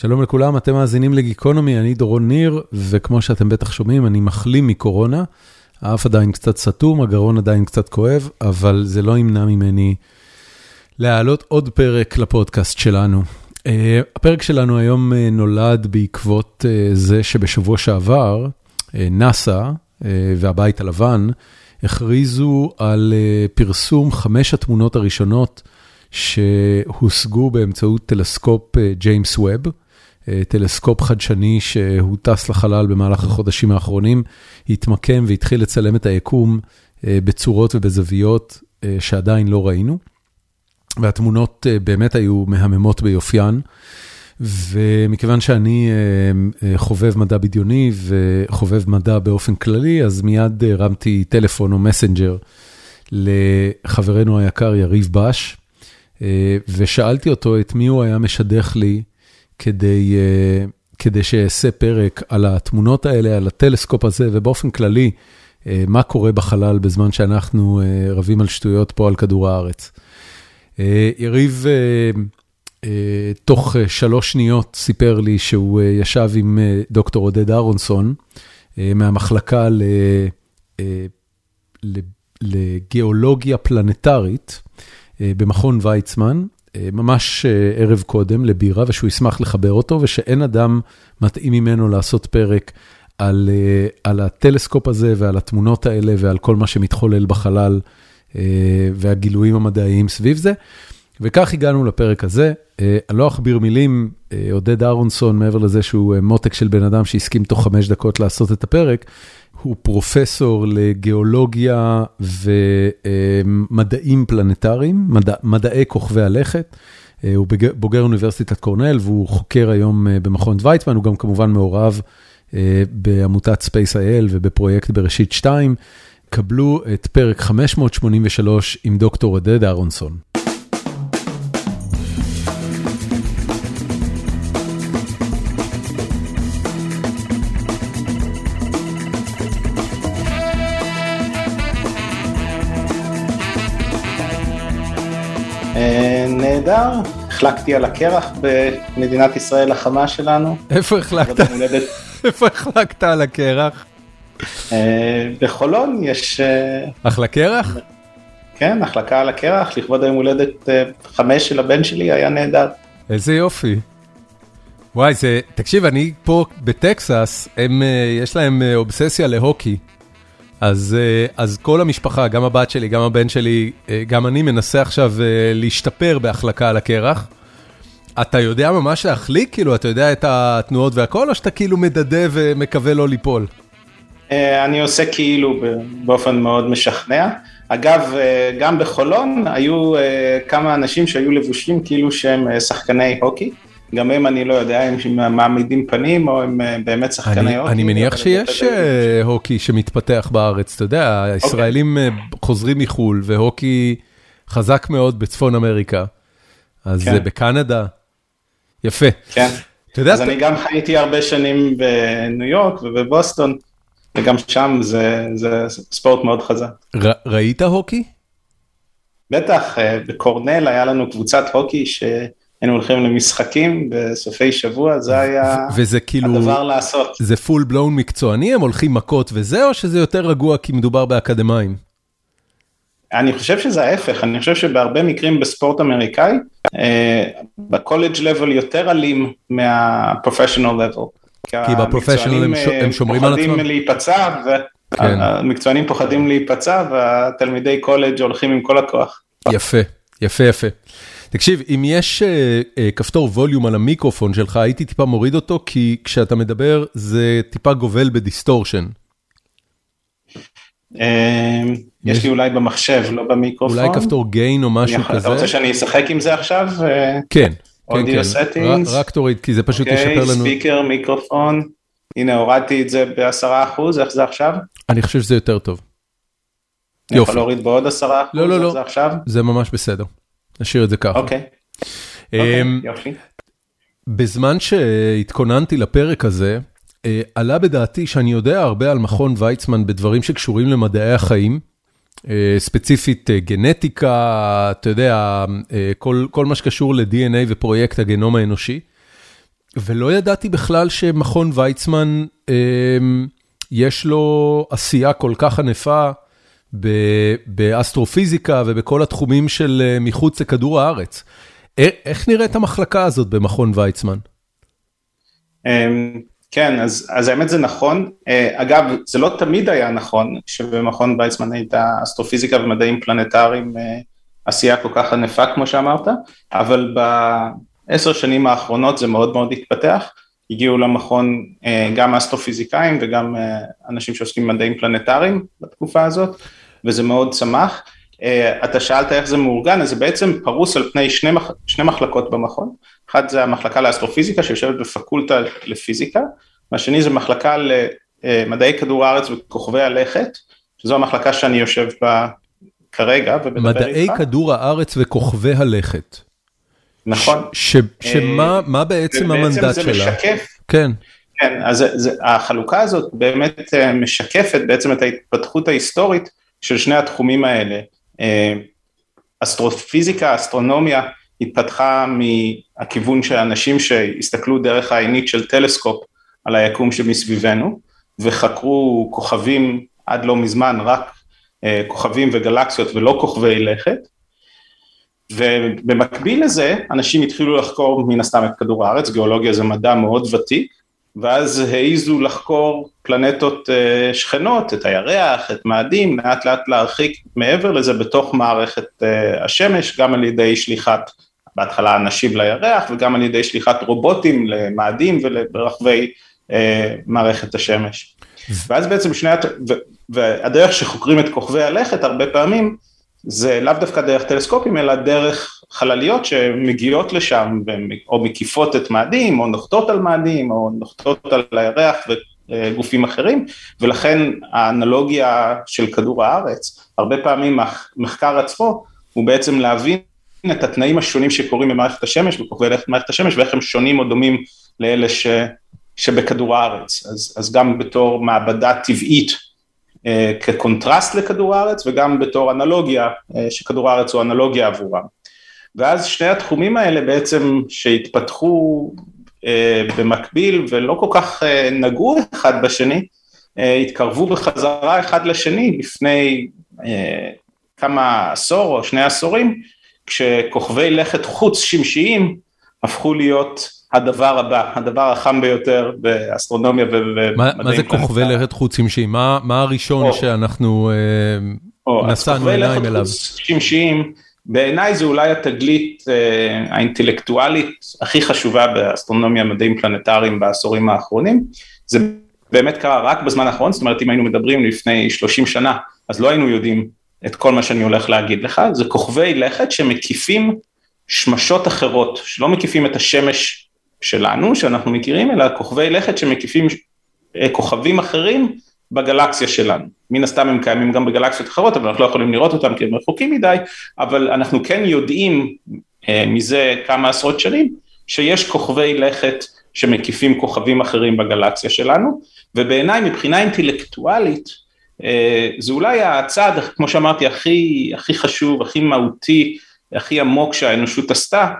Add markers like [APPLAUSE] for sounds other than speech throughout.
שלום לכולם, אתם מאזינים לגיקונומי, אני דורון ניר, וכמו שאתם בטח שומעים, אני מחלים מקורונה. האף עדיין קצת סתום, הגרון עדיין קצת כואב, אבל זה לא ימנע ממני להעלות עוד פרק לפודקאסט שלנו. Uh, הפרק שלנו היום uh, נולד בעקבות uh, זה שבשבוע שעבר, נאסא והבית הלבן הכריזו על פרסום חמש התמונות הראשונות שהושגו באמצעות טלסקופ ג'יימס ווב. טלסקופ חדשני שהוא טס לחלל במהלך החודשים האחרונים, התמקם והתחיל לצלם את היקום בצורות ובזוויות שעדיין לא ראינו. והתמונות באמת היו מהממות ביופיין. ומכיוון שאני חובב מדע בדיוני וחובב מדע באופן כללי, אז מיד הרמתי טלפון או מסנג'ר לחברנו היקר יריב בש, ושאלתי אותו את מי הוא היה משדך לי כדי, כדי שאעשה פרק על התמונות האלה, על הטלסקופ הזה, ובאופן כללי, מה קורה בחלל בזמן שאנחנו רבים על שטויות פה על כדור הארץ. יריב, תוך שלוש שניות סיפר לי שהוא ישב עם דוקטור עודד אהרונסון, מהמחלקה לגיאולוגיה פלנטרית במכון ויצמן, ממש ערב קודם לבירה, ושהוא ישמח לחבר אותו, ושאין אדם מתאים ממנו לעשות פרק על, על הטלסקופ הזה ועל התמונות האלה ועל כל מה שמתחולל בחלל והגילויים המדעיים סביב זה. וכך הגענו לפרק הזה. אני לא אכביר מילים, עודד אהרונסון, מעבר לזה שהוא מותק של בן אדם שהסכים תוך חמש דקות לעשות את הפרק, הוא פרופסור לגיאולוגיה ומדעים פלנטריים, מדע, מדעי כוכבי הלכת. הוא בוגר אוניברסיטת קורנל והוא חוקר היום במכון ויצמן, הוא גם כמובן מעורב בעמותת Space.il ובפרויקט בראשית 2. קבלו את פרק 583 עם דוקטור עודד אהרונסון. נהדר, החלקתי על הקרח במדינת ישראל החמה שלנו. איפה החלקת? [LAUGHS] איפה החלקת על הקרח? בחולון יש... אחלה קרח? כן, החלקה על הקרח, לכבוד היום הולדת חמש של הבן שלי, היה נהדר. איזה יופי. וואי, זה, תקשיב, אני פה בטקסס, הם, יש להם אובססיה להוקי. אז, אז כל המשפחה, גם הבת שלי, גם הבן שלי, גם אני מנסה עכשיו להשתפר בהחלקה על הקרח. אתה יודע ממש להחליק? כאילו, אתה יודע את התנועות והכל, או שאתה כאילו מדדה ומקווה לא ליפול? אני עושה כאילו באופן מאוד משכנע. אגב, גם בחולון היו כמה אנשים שהיו לבושים כאילו שהם שחקני הוקי. גם הם אני לא יודע אם הם מעמידים פנים או הם באמת שחקני הוקי. אני מניח שיש הוקי שמתפתח בארץ, אתה יודע, הישראלים חוזרים מחול והוקי חזק מאוד בצפון אמריקה. אז זה בקנדה. יפה. כן, אז אני גם חייתי הרבה שנים בניו יורק ובבוסטון, וגם שם זה ספורט מאוד חזק. ראית הוקי? בטח, בקורנל היה לנו קבוצת הוקי ש... היינו הולכים למשחקים בסופי שבוע, זה היה וזה כאילו, הדבר לעשות. זה full blown מקצועני, הם הולכים מכות וזה, או שזה יותר רגוע כי מדובר באקדמאים? אני חושב שזה ההפך, אני חושב שבהרבה מקרים בספורט אמריקאי, ב college level יותר אלים מה professional level. כי ב professional הם שומרים על עצמם? פוחדים להיפצע, והמקצוענים פוחדים להיפצע, והתלמידי קולג' הולכים עם כל הכוח. יפה, יפה, יפה. תקשיב, אם יש כפתור volume על המיקרופון שלך, הייתי טיפה מוריד אותו, כי כשאתה מדבר זה טיפה גובל בדיסטורשן. יש לי אולי במחשב, לא במיקרופון. אולי כפתור gain או משהו כזה. אתה רוצה שאני אשחק עם זה עכשיו? כן, כן, כן, רק תוריד, כי זה פשוט ישפר לנו. אוקיי, speaker, מיקרופון, הנה הורדתי את זה בעשרה אחוז, איך זה עכשיו? אני חושב שזה יותר טוב. אני יכול להוריד בעוד עשרה אחוז, לא, לא, לא, זה עכשיו? זה ממש בסדר. נשאיר את זה ככה. אוקיי, אוקיי, יופי. בזמן שהתכוננתי לפרק הזה, עלה בדעתי שאני יודע הרבה על מכון ויצמן בדברים שקשורים למדעי החיים, ספציפית גנטיקה, אתה יודע, כל מה שקשור ל-DNA ופרויקט הגנום האנושי. ולא ידעתי בכלל שמכון ויצמן, יש לו עשייה כל כך ענפה באסטרופיזיקה ובכל התחומים של מחוץ לכדור הארץ. איך נראית המחלקה הזאת במכון ויצמן? כן, אז, אז האמת זה נכון. אגב, זה לא תמיד היה נכון שבמכון ויצמן הייתה אסטרופיזיקה ומדעים פלנטריים עשייה כל כך ענפה כמו שאמרת, אבל בעשר שנים האחרונות זה מאוד מאוד התפתח. הגיעו למכון גם אסטרופיזיקאים וגם אנשים שעוסקים במדעים פלנטריים בתקופה הזאת, וזה מאוד צמח. אתה שאלת איך זה מאורגן, אז זה בעצם פרוס על פני שני, שני מחלקות במכון. אחת זה המחלקה לאסטרופיזיקה שיושבת בפקולטה לפיזיקה, והשני זה מחלקה למדעי כדור הארץ וכוכבי הלכת, שזו המחלקה שאני יושב בה כרגע ומדבר איתך. מדעי כדור הארץ וכוכבי הלכת. נכון. ש, שמה מה בעצם המנדט שלה? בעצם זה משקף. כן. כן, אז זה, החלוקה הזאת באמת משקפת בעצם את ההתפתחות ההיסטורית של שני התחומים האלה. אסטרופיזיקה, אסטרונומיה, התפתחה מהכיוון של אנשים שהסתכלו דרך העינית של טלסקופ על היקום שמסביבנו וחקרו כוכבים עד לא מזמן רק כוכבים וגלקסיות ולא כוכבי לכת ובמקביל לזה אנשים התחילו לחקור מן הסתם את כדור הארץ, גיאולוגיה זה מדע מאוד ותיק ואז העיזו לחקור פלנטות שכנות, את הירח, את מאדים, לאט לאט להרחיק מעבר לזה בתוך מערכת השמש, גם על ידי שליחת בהתחלה אנשים לירח וגם על ידי שליחת רובוטים למאדים וברחבי מערכת השמש. ואז בעצם שני, והדרך שחוקרים את כוכבי הלכת הרבה פעמים זה לאו דווקא דרך טלסקופים אלא דרך חלליות שמגיעות לשם או מקיפות את מאדים או נוחתות על מאדים או נוחתות על הירח וגופים אחרים ולכן האנלוגיה של כדור הארץ הרבה פעמים המחקר עצמו הוא בעצם להבין את התנאים השונים שקורים במערכת השמש בכוכבי לכת מערכת השמש ואיך הם שונים או דומים לאלה ש, שבכדור הארץ. אז, אז גם בתור מעבדה טבעית כקונטרסט לכדור הארץ וגם בתור אנלוגיה, שכדור הארץ הוא אנלוגיה עבורם. ואז שני התחומים האלה בעצם שהתפתחו במקביל ולא כל כך נגעו אחד בשני, התקרבו בחזרה אחד לשני לפני כמה עשור או שני עשורים, כשכוכבי לכת חוץ שמשיים הפכו להיות הדבר הבא, הדבר החם ביותר באסטרונומיה ומדעים פלנטריים. מה זה כוכבי לכת חוץ שמשיים? מה מה הראשון או, שאנחנו או, נשאנו עיניים אליו? חוץ שמשיים, בעיניי זה אולי התגלית אה, האינטלקטואלית הכי חשובה באסטרונומיה מדעים פלנטריים בעשורים האחרונים. זה באמת קרה רק בזמן האחרון, זאת אומרת אם היינו מדברים לפני 30 שנה, אז לא היינו יודעים את כל מה שאני הולך להגיד לך, זה כוכבי לכת שמקיפים שמשות אחרות, שלא מקיפים את השמש שלנו, שאנחנו מכירים, אלא כוכבי לכת שמקיפים אה, כוכבים אחרים בגלקסיה שלנו. מן הסתם הם קיימים גם בגלקסיות אחרות, אבל אנחנו לא יכולים לראות אותם כי הם רחוקים מדי, אבל אנחנו כן יודעים אה, מזה כמה עשרות שנים, שיש כוכבי לכת שמקיפים כוכבים אחרים בגלקסיה שלנו, ובעיניי מבחינה אינטלקטואלית, אה, זה אולי הצעד, כמו שאמרתי, הכי, הכי חשוב, הכי מהותי, הכי עמוק שהאנושות עשתה,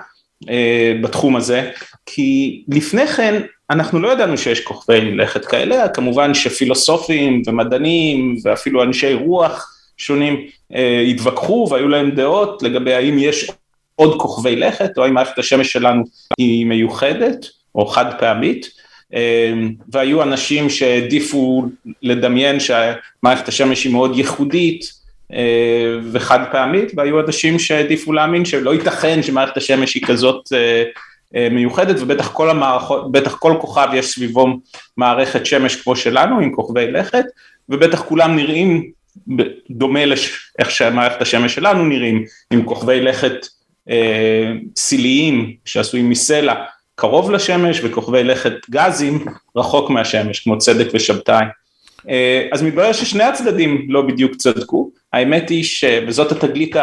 בתחום הזה, כי לפני כן אנחנו לא ידענו שיש כוכבי לכת כאלה, כמובן שפילוסופים ומדענים ואפילו אנשי רוח שונים אה, התווכחו והיו להם דעות לגבי האם יש עוד כוכבי לכת או האם מערכת השמש שלנו היא מיוחדת או חד פעמית אה, והיו אנשים שהעדיפו לדמיין שמערכת השמש היא מאוד ייחודית אה, וחד פעמית והיו אנשים שהעדיפו להאמין שלא ייתכן שמערכת השמש היא כזאת אה, מיוחדת ובטח כל המערכות, בטח כל כוכב יש סביבו מערכת שמש כמו שלנו עם כוכבי לכת ובטח כולם נראים דומה לאיך שמערכת השמש שלנו נראים עם כוכבי לכת אה, סיליים שעשויים מסלע קרוב לשמש וכוכבי לכת גזים רחוק מהשמש כמו צדק ושבתאי. אה, אז מתברר ששני הצדדים לא בדיוק צדקו, האמת היא שזאת התגלית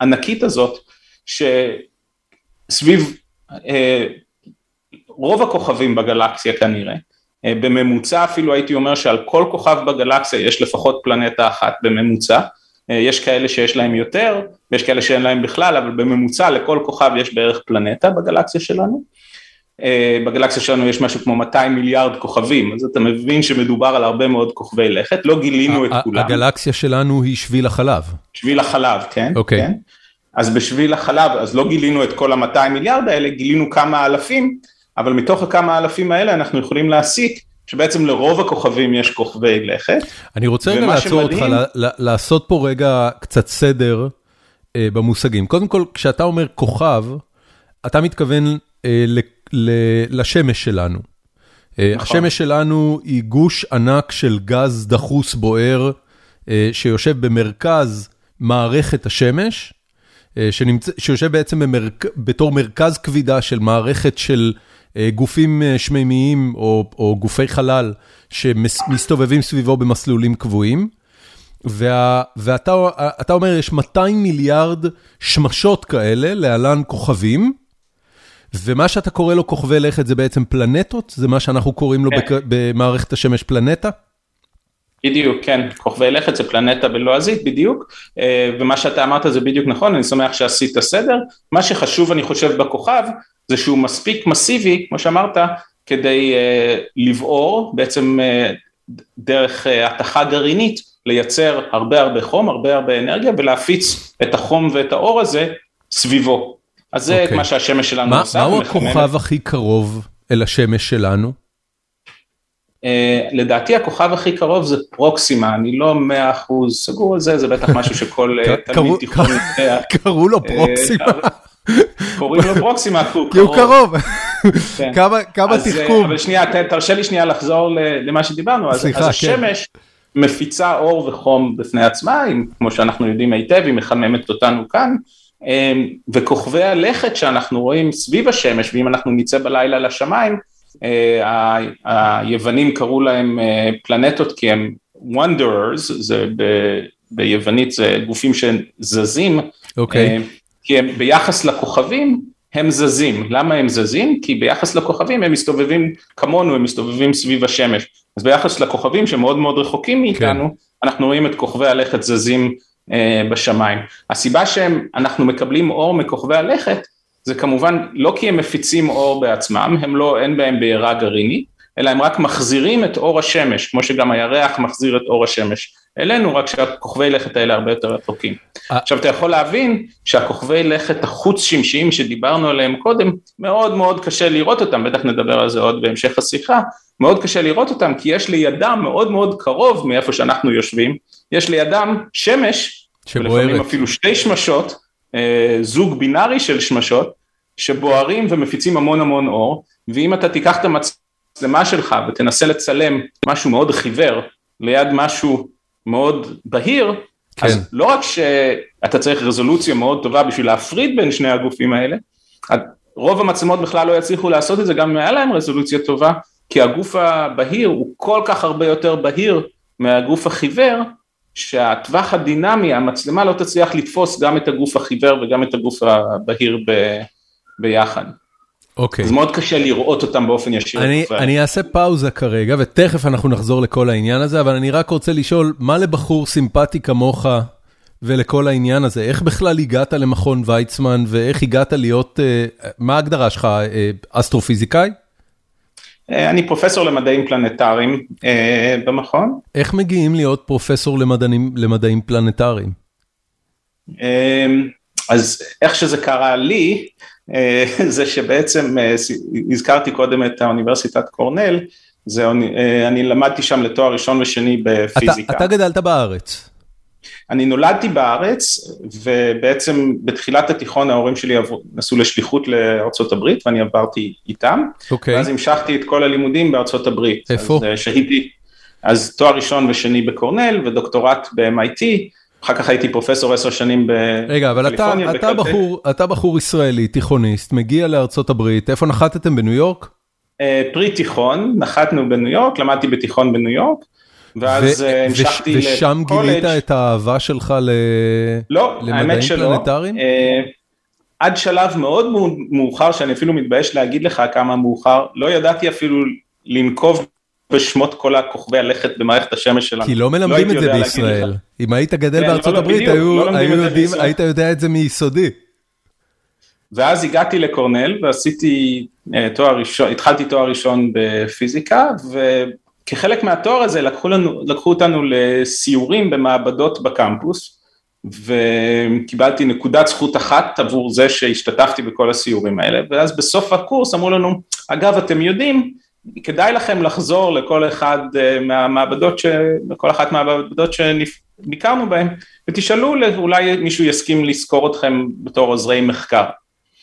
הענקית הזאת שסביב אה, רוב הכוכבים בגלקסיה כנראה, אה, בממוצע אפילו הייתי אומר שעל כל כוכב בגלקסיה יש לפחות פלנטה אחת בממוצע, יש כאלה שיש להם יותר ויש כאלה שאין להם בכלל, אבל בממוצע לכל כוכב יש בערך פלנטה בגלקסיה שלנו, בגלקסיה שלנו יש משהו כמו 200 מיליארד כוכבים, אז אתה מבין שמדובר על הרבה מאוד כוכבי לכת, לא גילינו את כולם. הגלקסיה שלנו היא שביל החלב. שביל החלב, כן. אוקיי. כן. אז בשביל החלב, אז לא גילינו את כל ה-200 מיליארד האלה, גילינו כמה אלפים, אבל מתוך הכמה אלפים האלה אנחנו יכולים להסיק שבעצם לרוב הכוכבים יש כוכבי לכת. אני רוצה רגע לעצור אותך, לעשות פה רגע קצת סדר במושגים. קודם כל, כשאתה אומר כוכב, אתה מתכוון לשמש שלנו. נכון. השמש שלנו היא גוש ענק של גז דחוס בוער, שיושב במרכז מערכת השמש, שיושב בעצם בתור מרכז כבידה של מערכת של גופים שמימיים או גופי חלל שמסתובבים סביבו במסלולים קבועים. ואתה אומר יש 200 מיליארד שמשות כאלה, להלן כוכבים, ומה שאתה קורא לו כוכבי לכת זה בעצם פלנטות? זה מה שאנחנו קוראים לו במערכת השמש פלנטה? בדיוק, כן, כוכבי לכת זה פלנטה בלועזית, בדיוק, ומה שאתה אמרת זה בדיוק נכון, אני שמח שעשית סדר, מה שחשוב אני חושב בכוכב, זה שהוא מספיק מסיבי, כמו שאמרת, כדי לבעור, בעצם דרך התכה גרעינית, לייצר הרבה הרבה חום, הרבה הרבה אנרגיה, ולהפיץ את החום ואת האור הזה סביבו. אז זה okay. מה שהשמש שלנו עושה. מהו הכוכב הכי קרוב אל השמש שלנו? Uh, לדעתי הכוכב הכי קרוב זה פרוקסימה, אני לא מאה אחוז סגור על זה, זה בטח משהו שכל [LAUGHS] תלמיד תיכון יודע. קראו לו פרוקסימה. קוראים לו פרוקסימה כי הוא [LAUGHS] קרוב. כמה תחכום. אבל שנייה, תרשה לי שנייה לחזור למה שדיברנו. סליחה, כן. אז השמש מפיצה אור וחום בפני עצמה, כמו שאנחנו יודעים היטב, היא מחממת אותנו כאן. וכוכבי הלכת שאנחנו רואים סביב השמש, ואם אנחנו נצא בלילה לשמיים, היוונים קראו להם פלנטות כי הם wanderers, זה ב, ביוונית זה גופים שזזים, okay. אוקיי. כי הם ביחס לכוכבים הם זזים, למה הם זזים? כי ביחס לכוכבים הם מסתובבים כמונו, הם מסתובבים סביב השמש, אז ביחס לכוכבים שמאוד מאוד רחוקים מאיתנו, כן. אנחנו רואים את כוכבי הלכת זזים בשמיים. הסיבה שאנחנו מקבלים אור מכוכבי הלכת זה כמובן לא כי הם מפיצים אור בעצמם, הם לא, אין בהם בעירה גרעינית, אלא הם רק מחזירים את אור השמש, כמו שגם הירח מחזיר את אור השמש אלינו, רק שהכוכבי לכת האלה הרבה יותר רחוקים. עכשיו אתה יכול להבין שהכוכבי לכת החוץ שמשיים שדיברנו עליהם קודם, מאוד מאוד קשה לראות אותם, בטח נדבר על זה עוד בהמשך השיחה, מאוד קשה לראות אותם כי יש לידם מאוד מאוד קרוב מאיפה שאנחנו יושבים, יש לידם שמש, ולפעמים אפילו שתי שמשות, זוג בינארי של שמשות, שבוערים ומפיצים המון המון אור, ואם אתה תיקח את המצלמה שלך ותנסה לצלם משהו מאוד חיוור ליד משהו מאוד בהיר, כן. אז לא רק שאתה צריך רזולוציה מאוד טובה בשביל להפריד בין שני הגופים האלה, רוב המצלמות בכלל לא יצליחו לעשות את זה גם אם היה להם רזולוציה טובה, כי הגוף הבהיר הוא כל כך הרבה יותר בהיר מהגוף החיוור, שהטווח הדינמי, המצלמה לא תצליח לתפוס גם את הגוף החיוור וגם את הגוף הבהיר ב, ביחד. אוקיי. אז מאוד קשה לראות אותם באופן ישיר. אני, אני אעשה פאוזה כרגע, ותכף אנחנו נחזור לכל העניין הזה, אבל אני רק רוצה לשאול, מה לבחור סימפטי כמוך ולכל העניין הזה? איך בכלל הגעת למכון ויצמן, ואיך הגעת להיות, מה ההגדרה שלך, אסטרופיזיקאי? אני פרופסור למדעים פלנטריים במכון. איך מגיעים להיות פרופסור למדעים, למדעים פלנטריים? אז איך שזה קרה לי, [LAUGHS] זה שבעצם הזכרתי קודם את האוניברסיטת קורנל, זה, אני למדתי שם לתואר ראשון ושני בפיזיקה. אתה, אתה גדלת בארץ. אני נולדתי בארץ ובעצם בתחילת התיכון ההורים שלי נסעו לשליחות לארצות הברית ואני עברתי איתם, okay. אוקיי. ואז המשכתי את כל הלימודים בארצות הברית. איפה? אז שהיתי, אז תואר ראשון ושני בקורנל ודוקטורט ב-MIT, אחר כך הייתי פרופסור עשר שנים בקליפורניה. רגע, אבל אתה, אתה, בחור, אתה בחור ישראלי, תיכוניסט, מגיע לארצות הברית, איפה נחתתם בניו יורק? פרי תיכון, נחתנו בניו יורק, למדתי בתיכון בניו יורק. ואז המשכתי לקולג'. ושם גילית את האהבה שלך לא, למדעים פלנטריים? עד שלב מאוד מאוחר, שאני אפילו מתבייש להגיד לך כמה מאוחר, לא ידעתי אפילו לנקוב בשמות כל הכוכבי הלכת במערכת השמש שלנו. כי לא מלמדים את זה בישראל. אם היית גדל בארצות הברית, היית יודע את זה מיסודי. ואז הגעתי לקורנל ועשיתי תואר ראשון, התחלתי תואר ראשון בפיזיקה, וכחלק מהתואר הזה לקחו, לנו, לקחו אותנו לסיורים במעבדות בקמפוס, וקיבלתי נקודת זכות אחת עבור זה שהשתתפתי בכל הסיורים האלה, ואז בסוף הקורס אמרו לנו, אגב אתם יודעים, כדאי לכם לחזור לכל אחד אה, מהמעבדות, ש... לכל אחת מהמעבדות שביקרנו בהן, ותשאלו אולי מישהו יסכים לזכור אתכם בתור עוזרי מחקר.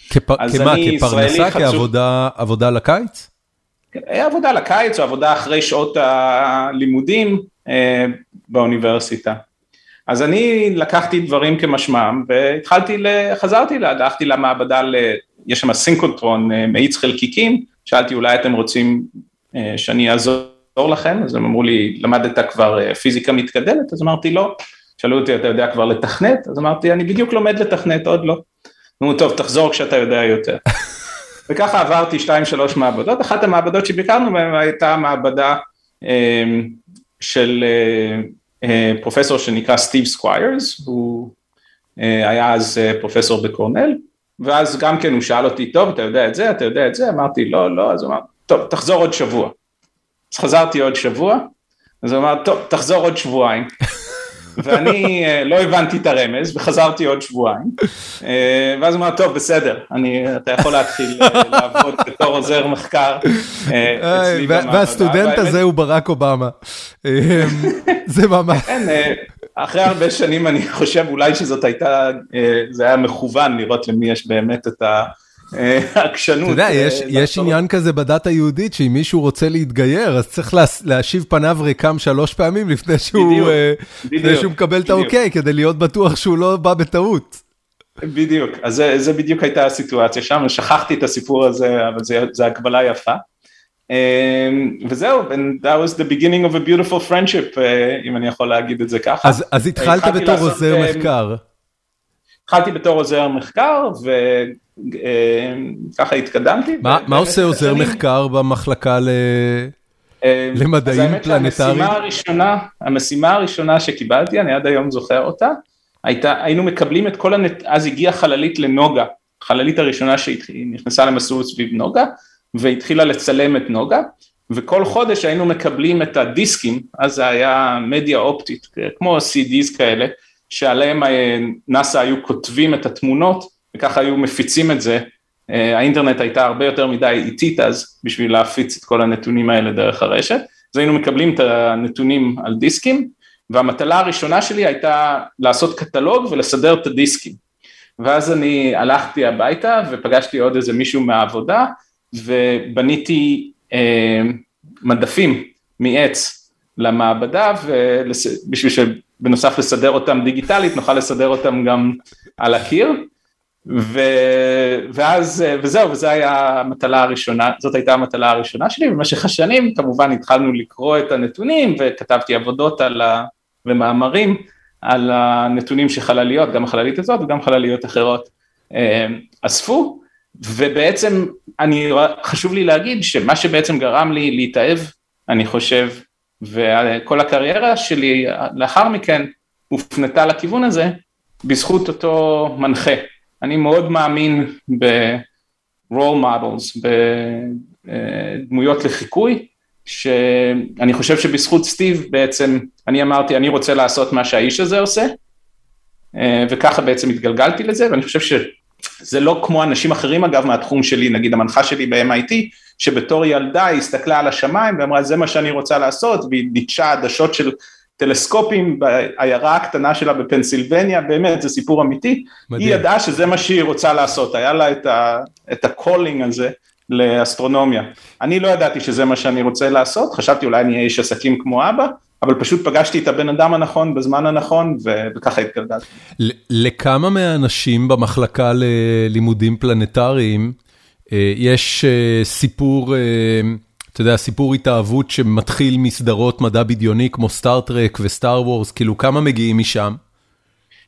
כפ... כמה, כפרנסה, כעבודה לקיץ? עבודה לקיץ או עבודה אחרי שעות הלימודים אה, באוניברסיטה. אז אני לקחתי דברים כמשמעם והתחלתי, חזרתי, הלכתי למעבדה, יש שם סינקוטרון, אה, מאיץ חלקיקים, שאלתי אולי אתם רוצים אה, שאני אעזור לכם, אז הם אמרו לי, למדת כבר פיזיקה מתקדמת? אז אמרתי לא. שאלו אותי, אתה יודע כבר לתכנת? אז אמרתי, אני בדיוק לומד לתכנת, עוד לא. אמרו, טוב, תחזור כשאתה יודע יותר. [LAUGHS] וככה עברתי שתיים שלוש מעבדות, אחת המעבדות שביקרנו בהן הייתה מעבדה של אה, פרופסור שנקרא סטיב סקוויירס, הוא אה, היה אז אה, פרופסור בקורנל, ואז גם כן הוא שאל אותי, טוב, אתה יודע את זה, אתה יודע את זה, אמרתי, לא, לא, אז הוא אמר, טוב, תחזור עוד שבוע. אז חזרתי עוד שבוע, אז הוא אמר, טוב, תחזור עוד שבועיים. ואני לא הבנתי את הרמז וחזרתי עוד שבועיים ואז הוא אמר טוב בסדר אני אתה יכול להתחיל לעבוד בתור עוזר מחקר. והסטודנט הזה הוא ברק אובמה. זה ממש. כן, אחרי הרבה שנים אני חושב אולי שזאת הייתה זה היה מכוון לראות למי יש באמת את ה... עקשנות. אתה יודע, יש עניין כזה בדת היהודית שאם מישהו רוצה להתגייר אז צריך להשיב פניו ריקם שלוש פעמים לפני שהוא מקבל את האוקיי כדי להיות בטוח שהוא לא בא בטעות. בדיוק, אז זה בדיוק הייתה הסיטואציה שם, שכחתי את הסיפור הזה, אבל זו הקבלה יפה. וזהו, and that was the beginning of a beautiful friendship, אם אני יכול להגיד את זה ככה. אז התחלת בתור עוזר מחקר. התחלתי בתור עוזר מחקר וככה התקדמתי. מה עושה עוזר מחקר במחלקה למדעים פלנטריים? המשימה הראשונה שקיבלתי, אני עד היום זוכר אותה, היינו מקבלים את כל. אז הגיעה חללית לנוגה, חללית הראשונה שנכנסה למסלול סביב נוגה, והתחילה לצלם את נוגה, וכל חודש היינו מקבלים את הדיסקים, אז זה היה מדיה אופטית, כמו CDs כאלה, שעליהם אה, נאס"א היו כותבים את התמונות וככה היו מפיצים את זה, אה, האינטרנט הייתה הרבה יותר מדי איטית אז בשביל להפיץ את כל הנתונים האלה דרך הרשת, אז היינו מקבלים את הנתונים על דיסקים והמטלה הראשונה שלי הייתה לעשות קטלוג ולסדר את הדיסקים. ואז אני הלכתי הביתה ופגשתי עוד איזה מישהו מהעבודה ובניתי אה, מדפים מעץ למעבדה בשביל שבנוסף לסדר אותם דיגיטלית נוכל לסדר אותם גם על הקיר. ו... ואז וזהו וזו הייתה המטלה הראשונה זאת הייתה המטלה הראשונה שלי. במשך השנים כמובן התחלנו לקרוא את הנתונים וכתבתי עבודות על ה... ומאמרים על הנתונים שחלליות גם החללית הזאת וגם חלליות אחרות אה, אספו. ובעצם אני חשוב לי להגיד שמה שבעצם גרם לי להתאהב אני חושב וכל הקריירה שלי לאחר מכן הופנתה לכיוון הזה בזכות אותו מנחה. אני מאוד מאמין ב-role models, בדמויות לחיקוי, שאני חושב שבזכות סטיב בעצם אני אמרתי אני רוצה לעשות מה שהאיש הזה עושה וככה בעצם התגלגלתי לזה ואני חושב שזה לא כמו אנשים אחרים אגב מהתחום שלי, נגיד המנחה שלי ב-MIT, שבתור ילדה היא הסתכלה על השמיים ואמרה זה מה שאני רוצה לעשות והיא דיטשה עדשות של טלסקופים בעיירה הקטנה שלה בפנסילבניה, באמת זה סיפור אמיתי, מדהים. היא ידעה שזה מה שהיא רוצה לעשות, היה לה את, ה, את ה calling הזה לאסטרונומיה. אני לא ידעתי שזה מה שאני רוצה לעשות, חשבתי אולי אני אהיה איש עסקים כמו אבא, אבל פשוט פגשתי את הבן אדם הנכון בזמן הנכון וככה התגלגלתי. לכמה מהאנשים במחלקה ללימודים פלנטריים אה, יש אה, סיפור, אה, אתה יודע, סיפור התאהבות שמתחיל מסדרות מדע בדיוני כמו סטאר טרק וסטאר וורס, כאילו כמה מגיעים משם?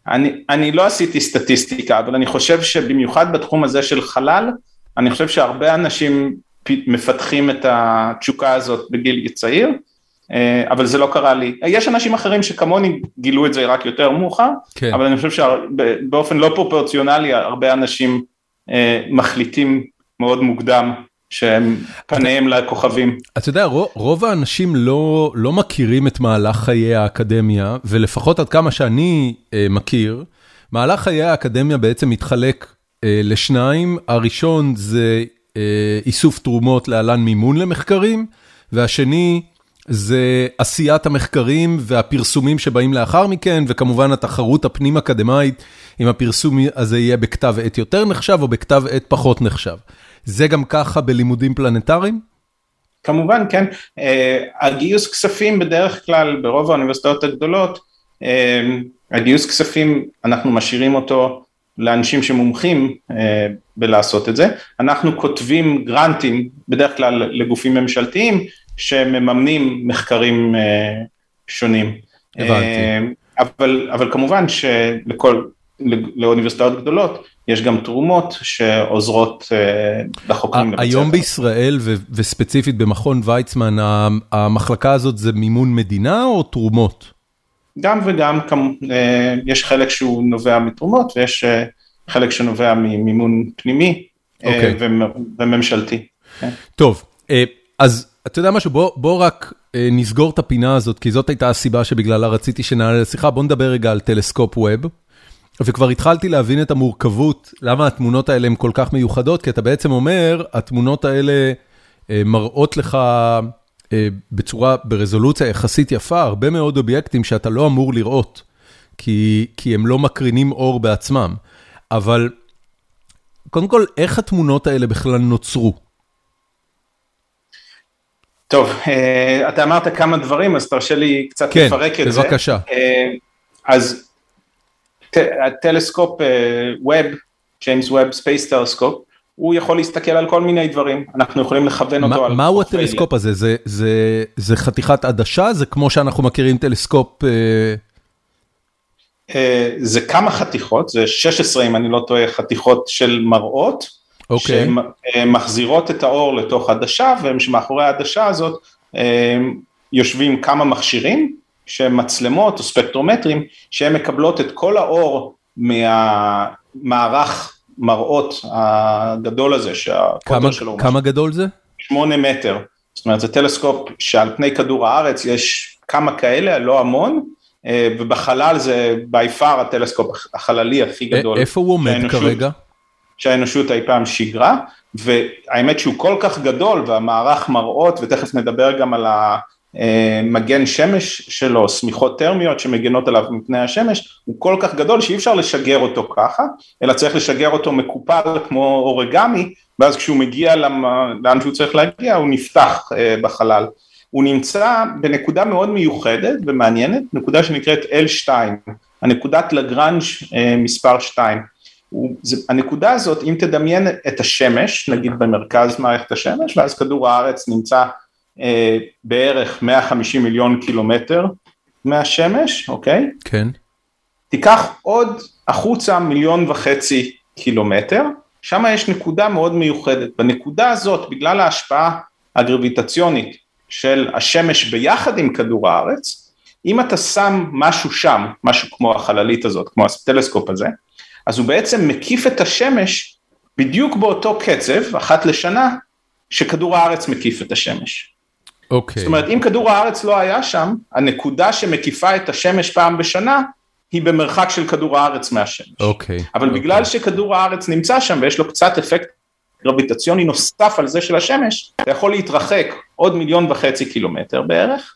אני, אני לא עשיתי סטטיסטיקה, אבל אני חושב שבמיוחד בתחום הזה של חלל, אני חושב שהרבה אנשים מפתחים את התשוקה הזאת בגיל צעיר. אה, אבל זה לא קרה לי. יש אנשים אחרים שכמוני גילו את זה רק יותר מאוחר, כן. אבל אני חושב שבאופן לא פרופורציונלי הרבה אנשים מחליטים מאוד מוקדם שהם פניהם לכוכבים. אתה יודע, רוב האנשים לא, לא מכירים את מהלך חיי האקדמיה, ולפחות עד כמה שאני אה, מכיר, מהלך חיי האקדמיה בעצם מתחלק אה, לשניים, הראשון זה אה, איסוף תרומות להלן מימון למחקרים, והשני זה עשיית המחקרים והפרסומים שבאים לאחר מכן, וכמובן התחרות הפנים-אקדמית, אם הפרסום הזה יהיה בכתב עת יותר נחשב או בכתב עת פחות נחשב. זה גם ככה בלימודים פלנטריים? כמובן, כן. Uh, הגיוס כספים בדרך כלל ברוב האוניברסיטאות הגדולות, uh, הגיוס כספים אנחנו משאירים אותו לאנשים שמומחים uh, בלעשות את זה. אנחנו כותבים גרנטים בדרך כלל לגופים ממשלתיים שמממנים מחקרים uh, שונים. הבנתי. Uh, אבל, אבל כמובן שלכל, לאוניברסיטאות גדולות יש גם תרומות שעוזרות לחוקרים לבצע. היום בישראל וספציפית במכון ויצמן, המחלקה הזאת זה מימון מדינה או תרומות? גם וגם, יש חלק שהוא נובע מתרומות ויש חלק שנובע ממימון פנימי okay. אוקיי. וממשלתי. כן. טוב, אז אתה יודע משהו, בוא, בוא רק נסגור את הפינה הזאת, כי זאת הייתה הסיבה שבגללה רציתי שנעלה לשיחה, בוא נדבר רגע על טלסקופ ווב. וכבר התחלתי להבין את המורכבות, למה התמונות האלה הן כל כך מיוחדות, כי אתה בעצם אומר, התמונות האלה אה, מראות לך אה, בצורה, ברזולוציה יחסית יפה, הרבה מאוד אובייקטים שאתה לא אמור לראות, כי, כי הם לא מקרינים אור בעצמם. אבל קודם כל, איך התמונות האלה בכלל נוצרו? טוב, אה, אתה אמרת כמה דברים, אז תרשה לי קצת כן, לפרק את זה. כן, בבקשה. אז הטלסקופ ווב, ג'יימס ווב Space Telescope, הוא יכול להסתכל על כל מיני דברים, אנחנו יכולים לכוון אותו על... מהו הטלסקופ הזה? זה זה, זה חתיכת עדשה? זה כמו שאנחנו מכירים טלסקופ... זה כמה חתיכות, זה 16 אם אני לא טועה חתיכות של מראות, אוקיי. שמחזירות את האור לתוך עדשה ומאחורי העדשה הזאת אה, יושבים כמה מכשירים שהם מצלמות או ספקטרומטרים, שהן מקבלות את כל האור מהמערך מראות הגדול הזה, שהקוטר שלו... כמה גדול זה? שמונה מטר. זאת אומרת, זה טלסקופ שעל פני כדור הארץ יש כמה כאלה, לא המון, אה, ובחלל זה בי פאר הטלסקופ החללי הכי גדול. איפה הוא עומד כרגע? שהאנושות אי פעם שיגרה, והאמת שהוא כל כך גדול והמערך מראות, ותכף נדבר גם על ה... אה, מגן שמש שלו, שמיכות טרמיות שמגנות עליו מפני השמש, הוא כל כך גדול שאי אפשר לשגר אותו ככה, אלא צריך לשגר אותו מקופל כמו אורגמי, ואז כשהוא מגיע לאן שהוא צריך להגיע הוא נפתח אה, בחלל. הוא נמצא בנקודה מאוד מיוחדת ומעניינת, נקודה שנקראת L2, הנקודת לגרנג' אה, מספר 2. הנקודה הזאת, אם תדמיין את השמש, נגיד במרכז מערכת השמש, ואז כדור הארץ נמצא אה, בערך 150 מיליון קילומטר מהשמש, אוקיי? כן. תיקח עוד החוצה מיליון וחצי קילומטר, שם יש נקודה מאוד מיוחדת. בנקודה הזאת, בגלל ההשפעה הגרביטציונית של השמש ביחד עם כדור הארץ, אם אתה שם משהו שם, משהו כמו החללית הזאת, כמו הטלסקופ הזה, אז הוא בעצם מקיף את השמש בדיוק באותו קצב, אחת לשנה, שכדור הארץ מקיף את השמש. אוקיי. זאת אומרת, אם כדור הארץ לא היה שם, הנקודה שמקיפה את השמש פעם בשנה, היא במרחק של כדור הארץ מהשמש. אוקיי. אבל אוקיי. בגלל שכדור הארץ נמצא שם ויש לו קצת אפקט גרביטציוני נוסף על זה של השמש, אתה יכול להתרחק עוד מיליון וחצי קילומטר בערך,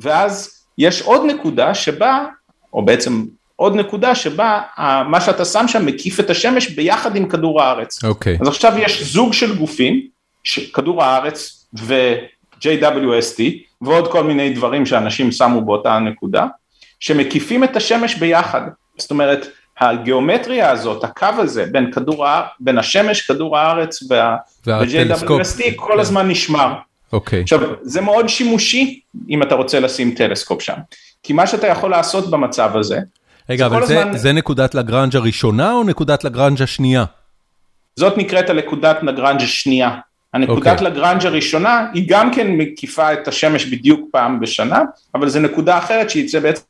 ואז יש עוד נקודה שבה, או בעצם עוד נקודה שבה מה שאתה שם שם מקיף את השמש ביחד עם כדור הארץ. אוקיי. אז עכשיו יש זוג של גופים, כדור הארץ ו... JWST ועוד כל מיני דברים שאנשים שמו באותה הנקודה, שמקיפים את השמש ביחד. זאת אומרת, הגיאומטריה הזאת, הקו הזה בין, כדור, בין השמש, כדור הארץ ו-JWST כל כן. הזמן נשמר. אוקיי. Okay. עכשיו, זה מאוד שימושי אם אתה רוצה לשים טלסקופ שם. כי מה שאתה יכול לעשות במצב הזה, רגע, אבל זה, הזמן... זה נקודת לגרנג' הראשונה או נקודת לגרנג' השנייה? זאת נקראת הנקודת לגרנג' השנייה. הנקודת אוקיי. לגרנג' הראשונה היא גם כן מקיפה את השמש בדיוק פעם בשנה, אבל זו נקודה אחרת שהיא בעצם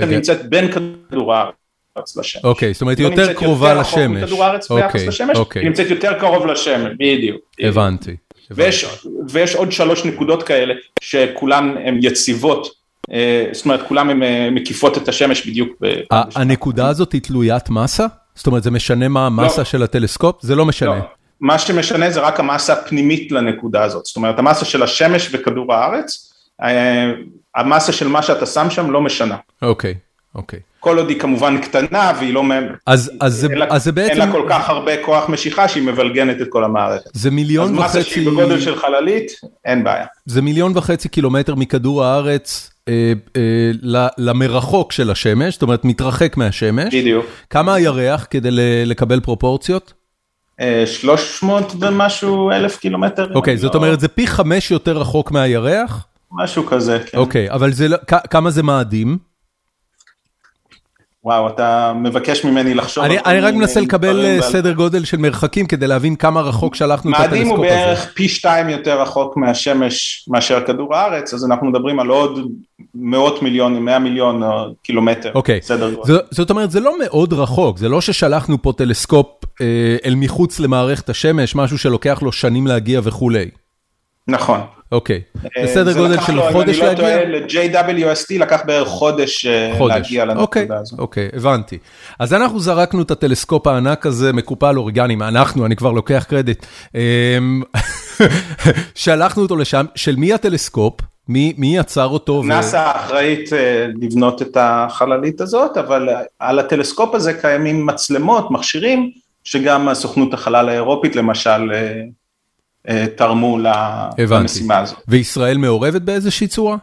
אוקיי. נמצאת בין כדור הארץ לשמש. אוקיי, זאת אומרת, היא יותר קרובה לשמש. יותר רחוק מכדור הארץ ביחס אוקיי, לשמש, אוקיי. היא נמצאת יותר קרוב לשמש, בדיוק. הבנתי. ויש, ויש עוד שלוש נקודות כאלה שכולן הן יציבות, זאת אומרת כולן הן אה, מקיפות את השמש בדיוק. הנקודה הזאת היא תלוית מסה? זאת אומרת, זה משנה מה המסה לא. של הטלסקופ? זה לא משנה. לא, מה שמשנה זה רק המסה הפנימית לנקודה הזאת, זאת אומרת המסה של השמש וכדור הארץ, אה, המסה של מה שאתה שם שם לא משנה. אוקיי, אוקיי. כל עוד היא כמובן קטנה והיא לא, אז, אז, זה, אין לה, אז זה בעצם, אין לה כל כך הרבה כוח משיכה שהיא מבלגנת את כל המערכת. זה אז מיליון מסה וחצי, שהיא בגודל של חללית, אין בעיה. זה מיליון וחצי קילומטר מכדור הארץ אה, אה, למרחוק של השמש, זאת אומרת, מתרחק מהשמש. בדיוק. כמה הירח כדי לקבל פרופורציות? אה, 300 ומשהו אלף קילומטר. אוקיי, זאת לא- אומרת, זה פי חמש יותר רחוק מהירח? משהו כזה, כן. אוקיי, אבל זה, לא- כמה זה מאדים? וואו, אתה מבקש ממני לחשוב. אני אני רק מנסה לקבל אה, סדר גודל של מרחקים כדי להבין כמה רחוק שלחנו את מאדים הוא הטלסקופ הזה. בערך פי שתיים יותר רחוק מהשמש מאשר כדור הארץ, אז אנחנו מדברים על עוד מאות מיליונים, מאה מיליון אה, קילומטר. אוקיי, זאת אומרת, זה לא מאוד רחוק, זה לא ששלחנו פה טלסקופ אה, אל מחוץ למערכת השמש, משהו שלוקח לו שנים להגיע וכולי. נכון. אוקיי, אה, בסדר גודל של לו, חודש אם אני לא להגיע? טועה, ל-JWST לקח בערך חודש אה, חודש. להגיע אוקיי, לנקודה הזאת. אוקיי, הבנתי. אז אנחנו זרקנו את הטלסקופ הענק הזה, מקופל אורגני, מה אנחנו, אני כבר לוקח קרדיט. אמ, [LAUGHS] שלחנו אותו לשם, של מי הטלסקופ? מי מי יצר אותו? ו- נאס"א אחראית אה, לבנות את החללית הזאת, אבל על הטלסקופ הזה קיימים מצלמות, מכשירים, שגם הסוכנות החלל האירופית למשל תרמו ל- הבנתי. למשימה הזאת. וישראל מעורבת באיזושהי צורה?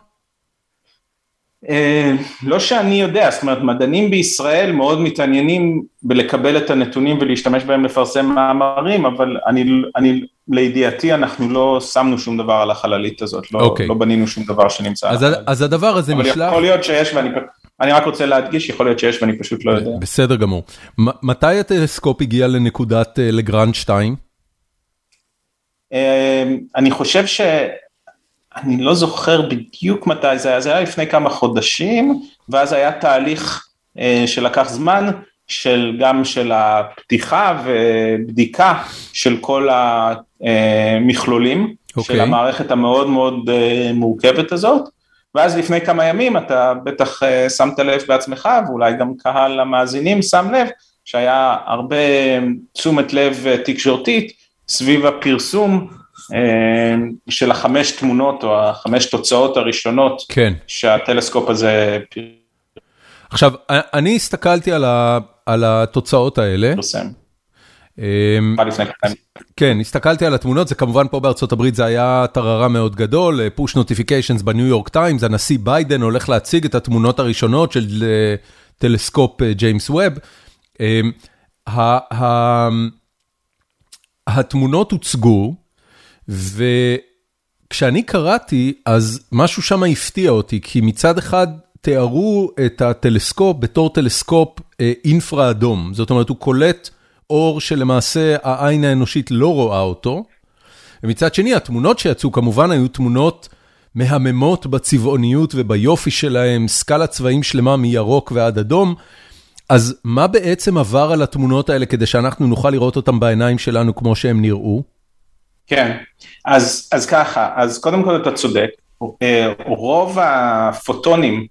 אה, לא שאני יודע, זאת אומרת מדענים בישראל מאוד מתעניינים בלקבל את הנתונים ולהשתמש בהם לפרסם מאמרים, אבל אני, אני לידיעתי אנחנו לא שמנו שום דבר על החללית הזאת, לא, אוקיי. לא בנינו שום דבר שנמצא אז, אז הדבר הזה אבל נשלח... יכול להיות שיש ואני אני רק רוצה להדגיש, יכול להיות שיש ואני פשוט לא יודע. בסדר גמור. מתי הטלסקופ הגיע לנקודת אה, לגרנד 2? אה, אני חושב ש... אני לא זוכר בדיוק מתי זה היה, זה היה לפני כמה חודשים, ואז היה תהליך אה, שלקח זמן, של גם של הפתיחה ובדיקה של כל המכלולים, אוקיי. של המערכת המאוד מאוד אה, מורכבת הזאת, ואז לפני כמה ימים אתה בטח אה, שמת לב בעצמך, ואולי גם קהל המאזינים שם לב, שהיה הרבה תשומת לב אה, תקשורתית סביב הפרסום אה, של החמש תמונות או החמש תוצאות הראשונות כן. שהטלסקופ הזה עכשיו, אני הסתכלתי על, ה, על התוצאות האלה. פרסם. אמ. כן, הסתכלתי על התמונות, זה כמובן פה בארצות הברית זה היה טררם מאוד גדול, push notifications בניו יורק טיימס, הנשיא ביידן הולך להציג את התמונות הראשונות של אה, טלסקופ אה, ג'יימס ווב. התמונות הוצגו, וכשאני קראתי, אז משהו שם הפתיע אותי, כי מצד אחד תיארו את הטלסקופ בתור טלסקופ אה, אינפרה אדום, זאת אומרת הוא קולט אור שלמעשה העין האנושית לא רואה אותו, ומצד שני התמונות שיצאו כמובן היו תמונות מהממות בצבעוניות וביופי שלהם, סקלת צבעים שלמה מירוק ועד אדום. אז מה בעצם עבר על התמונות האלה כדי שאנחנו נוכל לראות אותם בעיניים שלנו כמו שהם נראו? כן, אז, אז ככה, אז קודם כל אתה צודק, אה, רוב הפוטונים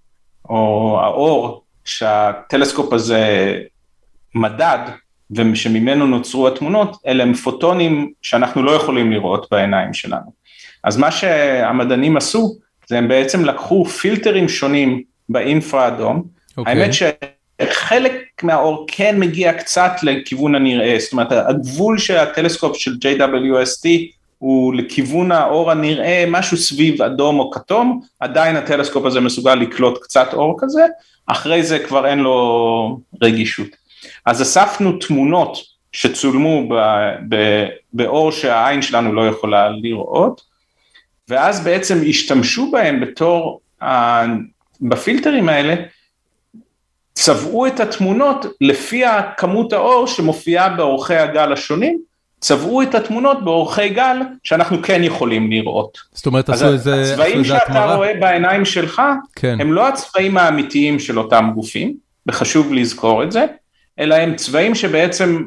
או האור שהטלסקופ הזה מדד ושממנו נוצרו התמונות, אלה הם פוטונים שאנחנו לא יכולים לראות בעיניים שלנו. אז מה שהמדענים עשו, זה הם בעצם לקחו פילטרים שונים באינפרה אדום, אוקיי. האמת שחלק מהאור כן מגיע קצת לכיוון הנראה, זאת אומרת הגבול של הטלסקופ של JWST הוא לכיוון האור הנראה, משהו סביב אדום או כתום, עדיין הטלסקופ הזה מסוגל לקלוט קצת אור כזה, אחרי זה כבר אין לו רגישות. אז אספנו תמונות שצולמו ב, ב, באור שהעין שלנו לא יכולה לראות, ואז בעצם השתמשו בהם בתור, בפילטרים האלה, צבעו את התמונות לפי הכמות האור שמופיעה באורכי הגל השונים, צבעו את התמונות באורכי גל שאנחנו כן יכולים לראות. זאת אומרת, עשו איזה עשו הצבעים שאתה התמרה? רואה בעיניים שלך, כן. הם לא הצבעים האמיתיים של אותם גופים, וחשוב לזכור את זה, אלא הם צבעים שבעצם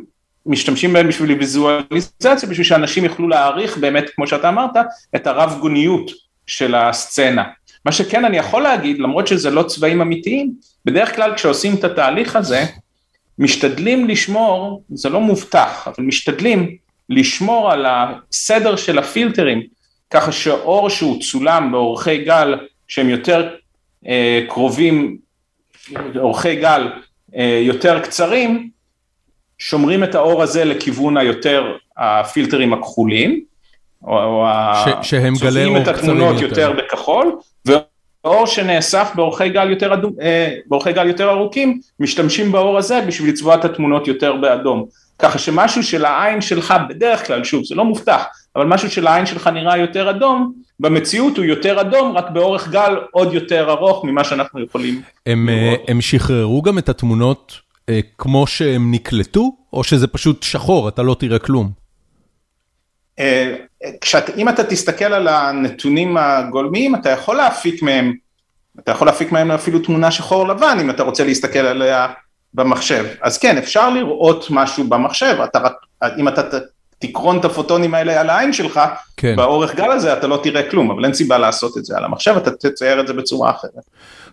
משתמשים בהם בשביל ויזואליזציה, בשביל שאנשים יוכלו להעריך באמת, כמו שאתה אמרת, את הרב גוניות של הסצנה. מה שכן אני יכול להגיד, למרות שזה לא צבעים אמיתיים, בדרך כלל כשעושים את התהליך הזה, משתדלים לשמור, זה לא מובטח, אבל משתדלים לשמור על הסדר של הפילטרים, ככה שאור שהוא צולם באורכי גל שהם יותר אה, קרובים, אורכי גל אה, יותר קצרים, שומרים את האור הזה לכיוון היותר הפילטרים הכחולים, או ש, שהם גלי אור קצרים יותר. את התמונות יותר בכחול, ואור שנאסף באורכי גל יותר, אדום, אה, באורכי גל יותר ארוכים, משתמשים באור הזה בשביל לצבוע את התמונות יותר באדום. ככה שמשהו של העין שלך, בדרך כלל, שוב, זה לא מובטח, אבל משהו של העין שלך נראה יותר אדום, במציאות הוא יותר אדום, רק באורך גל עוד יותר ארוך ממה שאנחנו יכולים הם, אה, לראות. הם שחררו גם את התמונות אה, כמו שהם נקלטו, או שזה פשוט שחור, אתה לא תראה כלום? אה, כשאת, אם אתה תסתכל על הנתונים הגולמיים, אתה יכול להפיק מהם, אתה יכול להפיק מהם אפילו תמונה שחור לבן, אם אתה רוצה להסתכל עליה במחשב. אז כן, אפשר לראות משהו במחשב, אתה, אם אתה תקרון את הפוטונים האלה על העין שלך, כן. באורך גל הזה אתה לא תראה כלום, אבל אין סיבה לעשות את זה על המחשב, אתה תצייר את זה בצורה אחרת.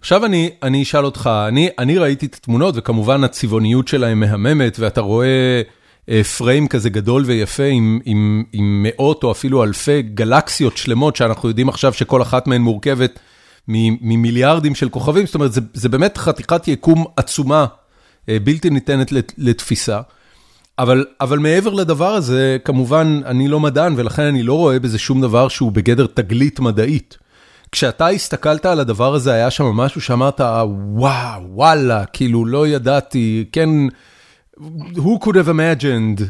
עכשיו אני, אני אשאל אותך, אני, אני ראיתי את התמונות וכמובן הצבעוניות שלהם מהממת ואתה רואה אה, פריים כזה גדול ויפה עם, עם, עם מאות או אפילו אלפי גלקסיות שלמות שאנחנו יודעים עכשיו שכל אחת מהן מורכבת ממיליארדים של כוכבים, זאת אומרת זה, זה באמת חתיכת יקום עצומה, אה, בלתי ניתנת לתפיסה. אבל, אבל מעבר לדבר הזה, כמובן, אני לא מדען ולכן אני לא רואה בזה שום דבר שהוא בגדר תגלית מדעית. כשאתה הסתכלת על הדבר הזה, היה שם משהו שאמרת, וואו, וואלה, כאילו, לא ידעתי, כן, who could have imagined.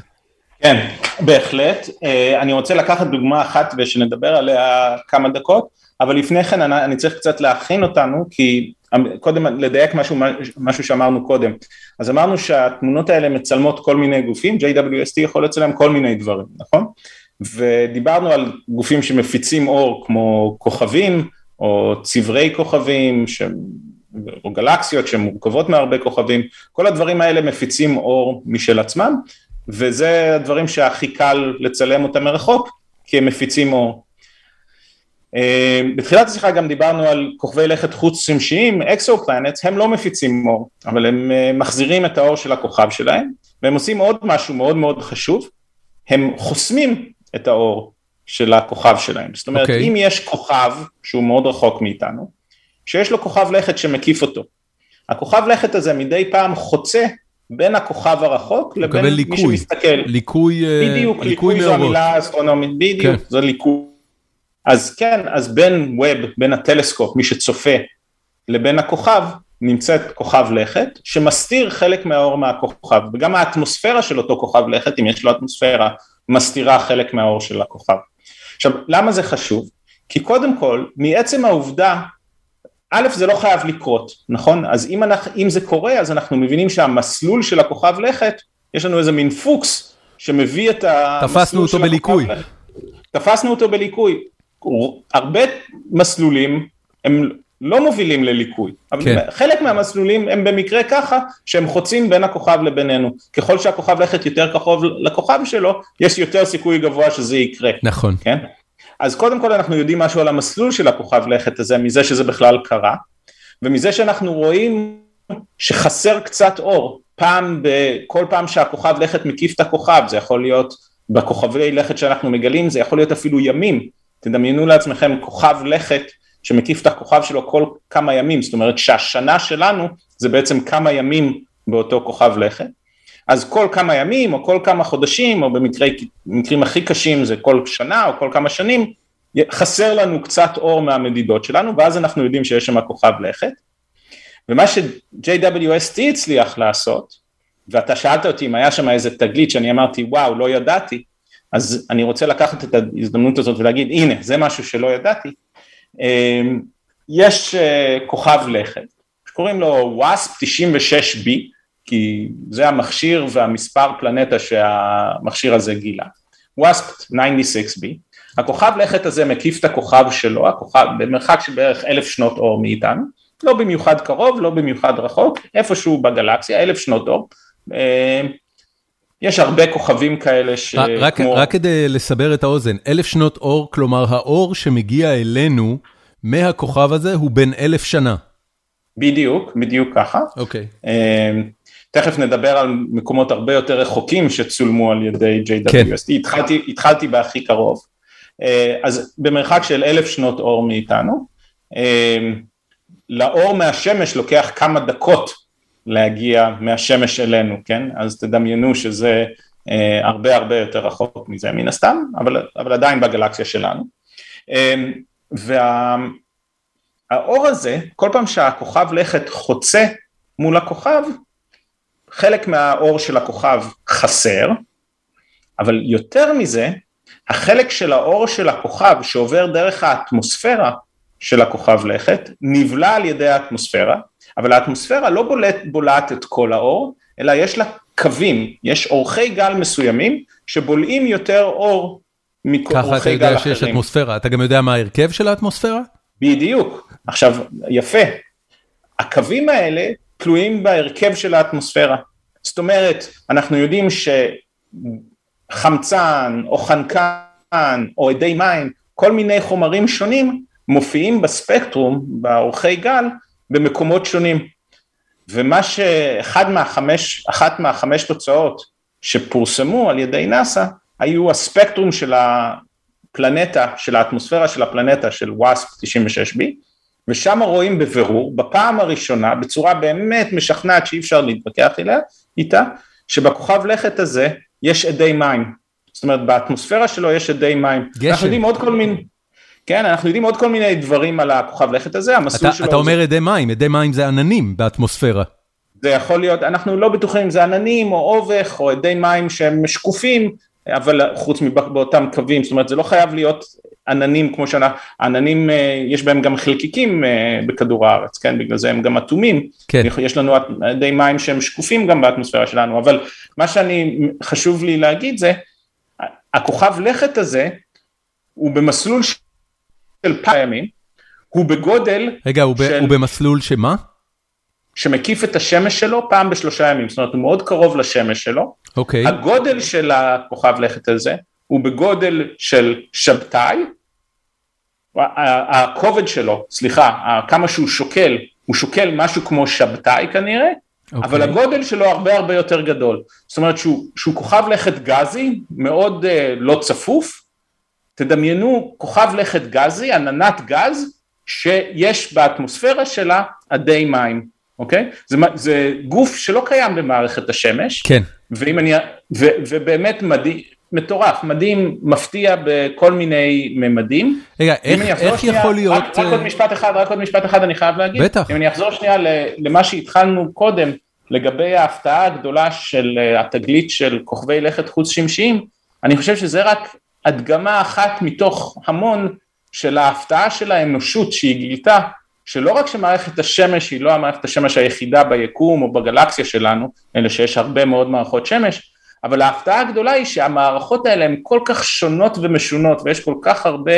כן, בהחלט. אה, אני רוצה לקחת דוגמה אחת ושנדבר עליה כמה דקות, אבל לפני כן אני צריך קצת להכין אותנו, כי קודם לדייק משהו, משהו שאמרנו קודם. אז אמרנו שהתמונות האלה מצלמות כל מיני גופים, JWST יכול לצלם כל מיני דברים, נכון? ודיברנו על גופים שמפיצים אור כמו כוכבים או צברי כוכבים. או גלקסיות שמורכבות מהרבה כוכבים, כל הדברים האלה מפיצים אור משל עצמם וזה הדברים שהכי קל לצלם אותם מרחוק כי הם מפיצים אור. אה, בתחילת השיחה גם דיברנו על כוכבי לכת חוץ שמשיים, אקסופלנטס, הם לא מפיצים אור, אבל הם אה, מחזירים את האור של הכוכב שלהם, והם עושים עוד משהו מאוד מאוד חשוב, הם חוסמים את האור של הכוכב שלהם. זאת אומרת, okay. אוקיי. אם יש כוכב שהוא מאוד רחוק מאיתנו, שיש לו כוכב לכת שמקיף אותו, הכוכב לכת הזה מדי פעם חוצה בין הכוכב הרחוק לבין ליקוי, מי שמסתכל. ליקוי, אה, בדיוק, ליקוי, ליקוי זו המילה האסטרונומית, בדיוק, כן. זה ליקוי. אז כן, אז בין ווב, בין הטלסקופ, מי שצופה, לבין הכוכב, נמצאת כוכב לכת, שמסתיר חלק מהאור מהכוכב, וגם האטמוספירה של אותו כוכב לכת, אם יש לו אטמוספירה, מסתירה חלק מהאור של הכוכב. עכשיו, למה זה חשוב? כי קודם כל, מעצם העובדה, א', זה לא חייב לקרות, נכון? אז אם, אנחנו, אם זה קורה, אז אנחנו מבינים שהמסלול של הכוכב לכת, יש לנו איזה מין פוקס שמביא את המסלול של הכוכב לכת. תפסנו אותו בליקוי. תפסנו אותו בליקוי. הרבה מסלולים הם לא מובילים לליקוי, כן. חלק מהמסלולים הם במקרה ככה שהם חוצים בין הכוכב לבינינו, ככל שהכוכב לכת יותר קרוב לכוכב שלו, יש יותר סיכוי גבוה שזה יקרה. נכון. כן? אז קודם כל אנחנו יודעים משהו על המסלול של הכוכב לכת הזה, מזה שזה בכלל קרה, ומזה שאנחנו רואים שחסר קצת אור, פעם, כל פעם שהכוכב לכת מקיף את הכוכב, זה יכול להיות בכוכבי לכת שאנחנו מגלים, זה יכול להיות אפילו ימים, תדמיינו לעצמכם כוכב לכת שמקיף את הכוכב שלו כל כמה ימים, זאת אומרת שהשנה שלנו זה בעצם כמה ימים באותו כוכב לכת, אז כל כמה ימים או כל כמה חודשים או במקרים הכי קשים זה כל שנה או כל כמה שנים, חסר לנו קצת אור מהמדידות שלנו ואז אנחנו יודעים שיש שם כוכב לכת, ומה ש-JWST הצליח לעשות, ואתה שאלת אותי אם היה שם איזה תגלית שאני אמרתי וואו לא ידעתי, אז אני רוצה לקחת את ההזדמנות הזאת ולהגיד הנה זה משהו שלא ידעתי, אמ, יש אה, כוכב לכת שקוראים לו WASP 96B כי זה המכשיר והמספר פלנטה שהמכשיר הזה גילה, WASP 96B, הכוכב לכת הזה מקיף את הכוכב שלו, הכוכב במרחק של בערך אלף שנות אור מאיתנו, לא במיוחד קרוב, לא במיוחד רחוק, איפשהו בגלקסיה, אלף שנות אור. יש הרבה כוכבים כאלה ש... רק, כמו... רק כדי לסבר את האוזן, אלף שנות אור, כלומר האור שמגיע אלינו מהכוכב הזה הוא בן אלף שנה. בדיוק, בדיוק ככה. אוקיי. Okay. תכף נדבר על מקומות הרבה יותר רחוקים שצולמו על ידי JWST, כן. התחלתי, התחלתי בהכי קרוב. אה, אז במרחק של אלף שנות אור מאיתנו, אה, לאור מהשמש לוקח כמה דקות להגיע מהשמש אלינו, כן? אז תדמיינו שזה אה, הרבה הרבה יותר רחוק מזה מן הסתם, אבל, אבל עדיין בגלקסיה שלנו. והאור הזה, כל פעם שהכוכב לכת חוצה מול הכוכב, חלק מהאור של הכוכב חסר, אבל יותר מזה, החלק של האור של הכוכב שעובר דרך האטמוספירה של הכוכב לכת, נבלע על ידי האטמוספירה, אבל האטמוספירה לא בולט, בולעת את כל האור, אלא יש לה קווים, יש אורכי גל מסוימים שבולעים יותר אור מאורכי גל אחרים. ככה אתה יודע שיש אטמוספירה, אתה גם יודע מה ההרכב של האטמוספירה? בדיוק, עכשיו יפה, הקווים האלה תלויים בהרכב של האטמוספירה. זאת אומרת, אנחנו יודעים שחמצן או חנקן או אדי מים, כל מיני חומרים שונים מופיעים בספקטרום, באורכי גל, במקומות שונים. ומה שאחת מהחמש, מהחמש תוצאות שפורסמו על ידי נאס"א היו הספקטרום של הפלנטה, של האטמוספירה של הפלנטה של וואספ 96b ושם רואים בבירור, בפעם הראשונה, בצורה באמת משכנעת שאי אפשר להתווכח אליה, איתה, שבכוכב לכת הזה יש אדי מים. זאת אומרת, באטמוספירה שלו יש אדי מים. גשם. אנחנו יודעים עוד כל מיני... כן, אנחנו יודעים עוד כל מיני דברים על הכוכב לכת הזה, המסלול אתה, שלו... אתה אומר אדי מים, אדי מים זה עננים באטמוספירה. זה יכול להיות, אנחנו לא בטוחים אם זה עננים או אובך או אדי מים שהם שקופים, אבל חוץ מבאותם קווים, זאת אומרת זה לא חייב להיות עננים כמו שאנחנו, עננים אה, יש בהם גם חלקיקים אה, בכדור הארץ, כן, בגלל זה הם גם אטומים, כן. יש לנו די מים שהם שקופים גם באטמוספירה שלנו, אבל מה שאני, חשוב לי להגיד זה, הכוכב לכת הזה הוא במסלול של פעמים, הוא בגודל רגע, הוא, של... הוא במסלול שמה? שמקיף את השמש שלו פעם בשלושה ימים, זאת אומרת הוא מאוד קרוב לשמש שלו, אוקיי. הגודל של הכוכב לכת הזה הוא בגודל של שבתאי, הכובד שלו, סליחה, כמה שהוא שוקל, הוא שוקל משהו כמו שבתאי כנראה, okay. אבל אוקיי. הגודל שלו הרבה הרבה יותר גדול. זאת אומרת שהוא, שהוא כוכב לכת גזי, מאוד uh, לא צפוף, תדמיינו כוכב לכת גזי, עננת גז, שיש באטמוספירה שלה אדי מים, אוקיי? זה, זה גוף שלא קיים במערכת השמש. כן. ואם אני, ו, ובאמת מדהים, מטורף, מדהים, מפתיע בכל מיני ממדים. רגע, איך, איך שנייה, יכול להיות... רק, רק עוד אה, משפט אחד, רק עוד משפט אחד אני חייב להגיד. בטח. אם אני אחזור שנייה למה שהתחלנו קודם, לגבי ההפתעה הגדולה של אה, התגלית של כוכבי לכת חוץ שמשיים, אני חושב שזה רק הדגמה אחת מתוך המון של ההפתעה של האנושות שהיא גילתה, שלא רק שמערכת השמש היא לא המערכת השמש היחידה ביקום או בגלקסיה שלנו, אלא שיש הרבה מאוד מערכות שמש, אבל ההפתעה הגדולה היא שהמערכות האלה הן כל כך שונות ומשונות ויש כל כך הרבה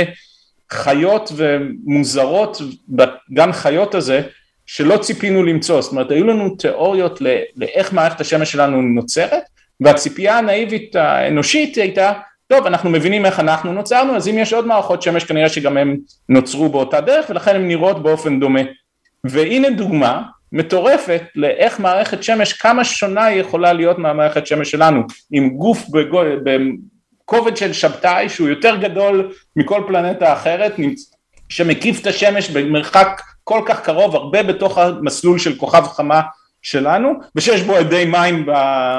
חיות ומוזרות בגן חיות הזה שלא ציפינו למצוא, זאת אומרת היו לנו תיאוריות לאיך מערכת השמש שלנו נוצרת והציפייה הנאיבית האנושית הייתה טוב אנחנו מבינים איך אנחנו נוצרנו אז אם יש עוד מערכות שמש כנראה שגם הם נוצרו באותה דרך ולכן הן נראות באופן דומה והנה דוגמה מטורפת לאיך מערכת שמש, כמה שונה היא יכולה להיות מהמערכת שמש שלנו, עם גוף בכובד של שבתאי שהוא יותר גדול מכל פלנטה אחרת, שמקיף את השמש במרחק כל כך קרוב, הרבה בתוך המסלול של כוכב חמה שלנו, ושיש בו אדי מים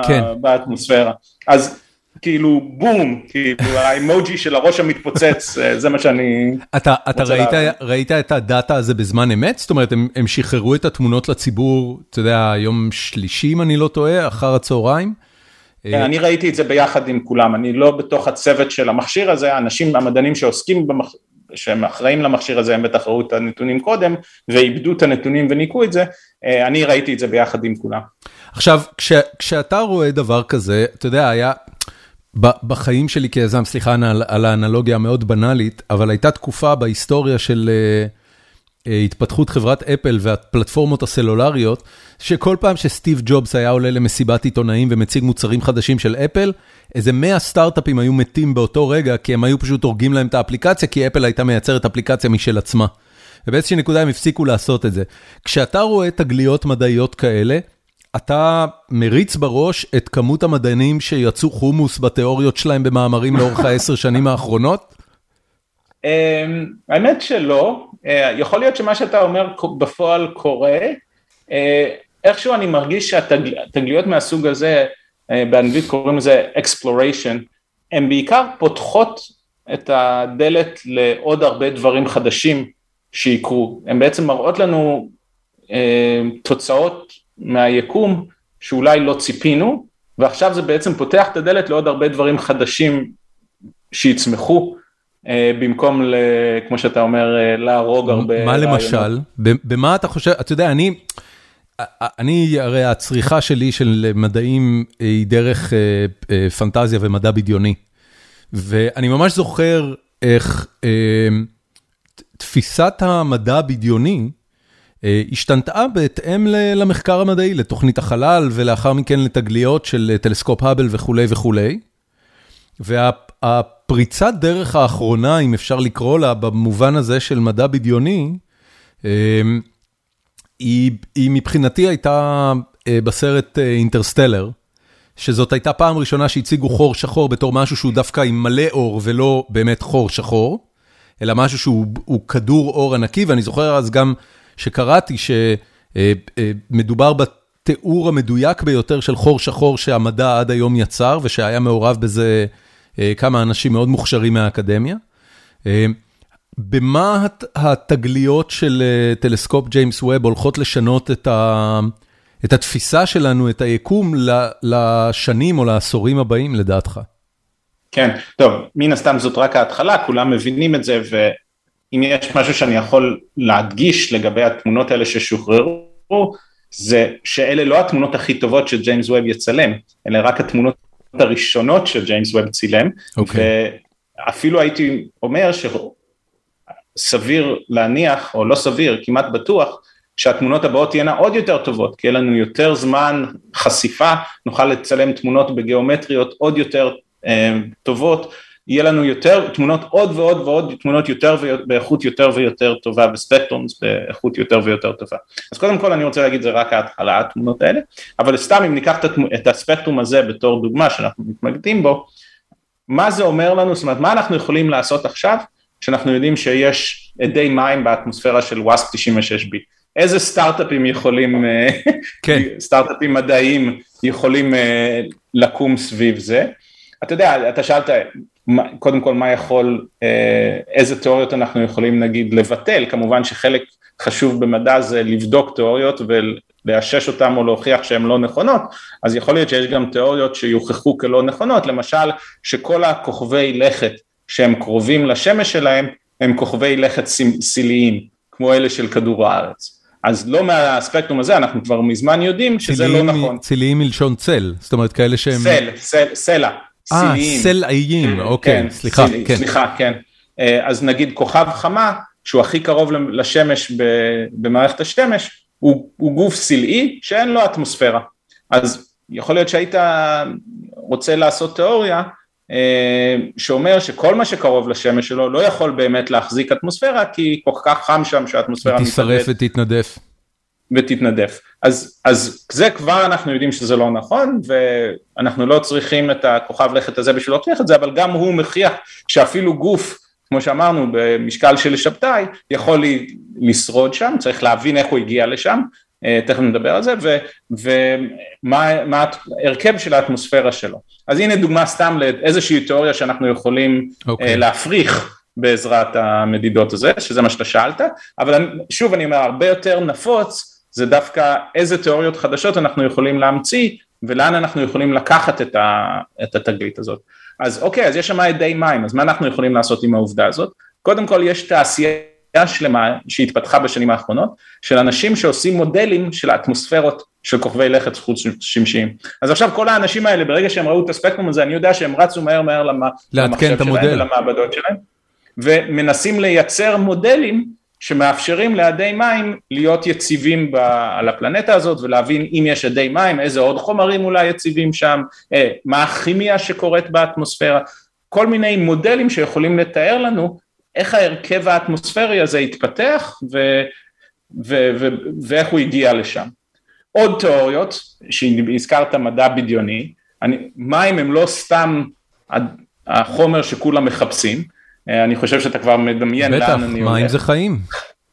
כן. באטמוספירה. אז כאילו בום, כאילו האימוג'י של הראש המתפוצץ, אה, זה מה שאני... אתה, אתה ראית. ראית את הדאטה הזה בזמן אמת? זאת אומרת, הם, הם שחררו את התמונות לציבור, אתה יודע, יום שלישי, אם אני לא טועה, אחר הצהריים? כן, אני ראיתי את זה ביחד עם כולם, אני לא בתוך הצוות של המכשיר הזה, האנשים, המדענים שעוסקים במח... שהם אחראים למכשיר הזה, הם בטח ראו את הנתונים קודם, ואיבדו את הנתונים וניקו את זה, אה, אני ראיתי את זה ביחד עם כולם. עכשיו, כש, כשאתה רואה דבר כזה, אתה יודע, היה... בחיים שלי כיזם, סליחה על האנלוגיה המאוד בנאלית, אבל הייתה תקופה בהיסטוריה של התפתחות חברת אפל והפלטפורמות הסלולריות, שכל פעם שסטיב ג'ובס היה עולה למסיבת עיתונאים ומציג מוצרים חדשים של אפל, איזה 100 סטארט-אפים היו מתים באותו רגע, כי הם היו פשוט הורגים להם את האפליקציה, כי אפל הייתה מייצרת אפליקציה משל עצמה. ובאיזושהי נקודה הם הפסיקו לעשות את זה. כשאתה רואה תגליות מדעיות כאלה, אתה מריץ בראש את כמות המדענים שיצאו חומוס בתיאוריות שלהם במאמרים לאורך [LAUGHS] העשר שנים האחרונות? אמ, האמת שלא, אה, יכול להיות שמה שאתה אומר בפועל קורה, אה, איכשהו אני מרגיש שהתגליות מהסוג הזה, אה, באנגלית קוראים לזה exploration, הן בעיקר פותחות את הדלת לעוד הרבה דברים חדשים שיקרו, הן בעצם מראות לנו תוצאות מהיקום שאולי לא ציפינו, ועכשיו זה בעצם פותח את הדלת לעוד הרבה דברים חדשים שיצמחו, אה, במקום, ל, כמו שאתה אומר, אה, להרוג הרבה... מה למשל? במה אתה חושב, אתה יודע, אני, אני, הרי הצריכה שלי של מדעים היא דרך אה, פנטזיה ומדע בדיוני, ואני ממש זוכר איך תפיסת המדע הבדיוני, אה, השתנתה בהתאם למחקר המדעי, לתוכנית החלל ולאחר מכן לתגליות של אה, טלסקופ האבל וכולי וכולי. והפריצת דרך האחרונה, אם אפשר לקרוא לה, במובן הזה של מדע בדיוני, אה, היא, היא מבחינתי הייתה בסרט אינטרסטלר, שזאת הייתה פעם ראשונה שהציגו חור שחור בתור משהו שהוא דווקא עם מלא אור ולא באמת חור שחור, אלא משהו שהוא כדור אור ענקי, ואני זוכר אז גם שקראתי שמדובר בתיאור המדויק ביותר של חור שחור שהמדע עד היום יצר, ושהיה מעורב בזה אה, כמה אנשים מאוד מוכשרים מהאקדמיה. אה, במה התגליות של אה, טלסקופ ג'יימס ווב הולכות לשנות את ה... את התפיסה שלנו, את היקום, לשנים או לעשורים הבאים, לדעתך? כן, טוב, מן הסתם זאת רק ההתחלה, כולם מבינים את זה, אם יש משהו שאני יכול להדגיש לגבי התמונות האלה ששוחררו, זה שאלה לא התמונות הכי טובות שג'יימס ווב יצלם, אלה רק התמונות הראשונות שג'יימס ווב צילם, okay. אוקיי. ואפילו הייתי אומר שסביר להניח, או לא סביר, כמעט בטוח, שהתמונות הבאות תהיינה עוד יותר טובות, כי יהיה לנו יותר זמן חשיפה, נוכל לצלם תמונות בגיאומטריות עוד יותר אה, טובות, יהיה לנו יותר תמונות עוד ועוד ועוד תמונות יותר באיכות יותר ויותר טובה וספקטרומס באיכות יותר ויותר טובה. אז קודם כל אני רוצה להגיד זה רק ההתחלה התמונות האלה, אבל סתם אם ניקח את הספקטרום הזה בתור דוגמה שאנחנו מתמקדים בו, מה זה אומר לנו, זאת אומרת מה אנחנו יכולים לעשות עכשיו שאנחנו יודעים שיש אדי מים באטמוספירה של וואספ 96B, איזה סטארט-אפים יכולים, אה, כן. [LAUGHS] סטארט-אפים מדעיים יכולים אה, לקום סביב זה. אתה יודע, אתה שאלת קודם כל מה יכול, אה, איזה תיאוריות אנחנו יכולים נגיד לבטל, כמובן שחלק חשוב במדע זה לבדוק תיאוריות ולאשש אותן או להוכיח שהן לא נכונות, אז יכול להיות שיש גם תיאוריות שיוכחו כלא נכונות, למשל שכל הכוכבי לכת שהם קרובים לשמש שלהם הם כוכבי לכת סיליים, כמו אלה של כדור הארץ. אז לא מהספקטרום הזה, אנחנו כבר מזמן יודעים שזה לא נכון. ציליים מלשון צל, זאת אומרת כאלה שהם... סל, סל, סלע. אה, סלעיים, כן, אוקיי, כן, סליחה, כן. סליחה, כן. אה, אז נגיד כוכב חמה, שהוא הכי קרוב לשמש במערכת השמש, הוא, הוא גוף סלעי שאין לו אטמוספירה. אז יכול להיות שהיית רוצה לעשות תיאוריה אה, שאומר שכל מה שקרוב לשמש שלו לא יכול באמת להחזיק אטמוספירה כי כל כך חם שם שהאטמוספירה מתנדף. תישרף ותתנדף. ותתנדף. אז, אז זה כבר אנחנו יודעים שזה לא נכון ואנחנו לא צריכים את הכוכב לכת הזה בשביל להוכיח את זה, אבל גם הוא מכריח שאפילו גוף, כמו שאמרנו, במשקל של שבתאי, יכול לשרוד שם, צריך להבין איך הוא הגיע לשם, אה, תכף נדבר על זה, ומה ההרכב של האטמוספירה שלו. אז הנה דוגמה סתם לאיזושהי תיאוריה שאנחנו יכולים okay. אוקיי. להפריך בעזרת המדידות הזה, שזה מה שאתה שאלת, אבל שוב אני אומר, הרבה יותר נפוץ זה דווקא איזה תיאוריות חדשות אנחנו יכולים להמציא ולאן אנחנו יכולים לקחת את, ה, את התגלית הזאת. אז אוקיי, אז יש שם אדי מים, אז מה אנחנו יכולים לעשות עם העובדה הזאת? קודם כל יש תעשייה שלמה שהתפתחה בשנים האחרונות, של אנשים שעושים מודלים של האטמוספירות של כוכבי לכת חוץ שמשיים. אז עכשיו כל האנשים האלה, ברגע שהם ראו את הספקטרום הזה, אני יודע שהם רצו מהר מהר למחשב שלהם ולמעבדות שלהם, ומנסים לייצר מודלים שמאפשרים לאדי מים להיות יציבים ב, על הפלנטה הזאת ולהבין אם יש אדי מים, איזה עוד חומרים אולי יציבים שם, אה, מה הכימיה שקורית באטמוספירה, כל מיני מודלים שיכולים לתאר לנו איך ההרכב האטמוספרי הזה התפתח ו, ו, ו, ואיך הוא הגיע לשם. עוד תיאוריות, שהזכרת מדע בדיוני, אני, מים הם לא סתם החומר שכולם מחפשים, אני חושב שאתה כבר מדמיין לאן אני הולך. בטח, מים זה חיים.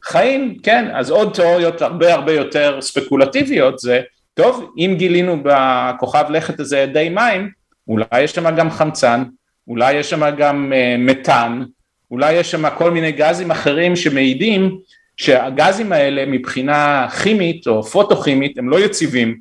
חיים, כן, אז עוד תיאוריות הרבה הרבה יותר ספקולטיביות זה, טוב, אם גילינו בכוכב לכת הזה די מים, אולי יש שם גם חמצן, אולי יש שם גם uh, מתאן, אולי יש שם כל מיני גזים אחרים שמעידים שהגזים האלה מבחינה כימית או פוטוכימית הם לא יציבים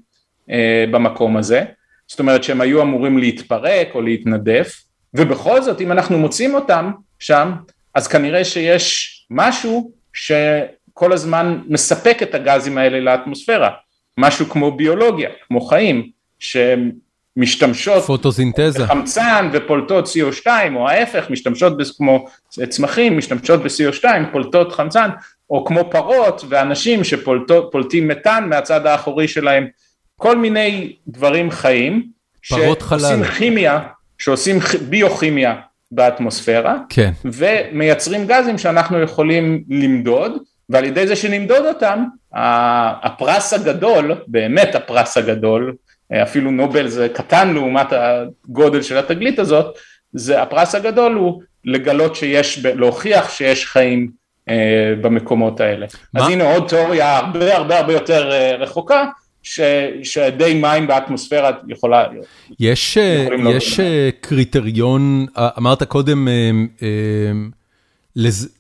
uh, במקום הזה, זאת אומרת שהם היו אמורים להתפרק או להתנדף, ובכל זאת אם אנחנו מוצאים אותם שם, אז כנראה שיש משהו שכל הזמן מספק את הגזים האלה לאטמוספירה, משהו כמו ביולוגיה, כמו חיים, שמשתמשות פוטוסינתזה, חמצן ופולטות CO2 או ההפך, משתמשות כמו צמחים, משתמשות ב-CO2, פולטות חמצן, או כמו פרות ואנשים שפולטים מתאן מהצד האחורי שלהם, כל מיני דברים חיים, שעושים כימיה, שעושים ביוכימיה באטמוספירה, כן. ומייצרים גזים שאנחנו יכולים למדוד, ועל ידי זה שנמדוד אותם, הפרס הגדול, באמת הפרס הגדול, אפילו נובל זה קטן לעומת הגודל של התגלית הזאת, זה הפרס הגדול הוא לגלות שיש, להוכיח שיש חיים אה, במקומות האלה. מה? אז הנה עוד תיאוריה הרבה הרבה הרבה יותר אה, רחוקה, שדי מים באטמוספירה יכולה... יש, אה, יש אה, קריטריון, אה, אמרת קודם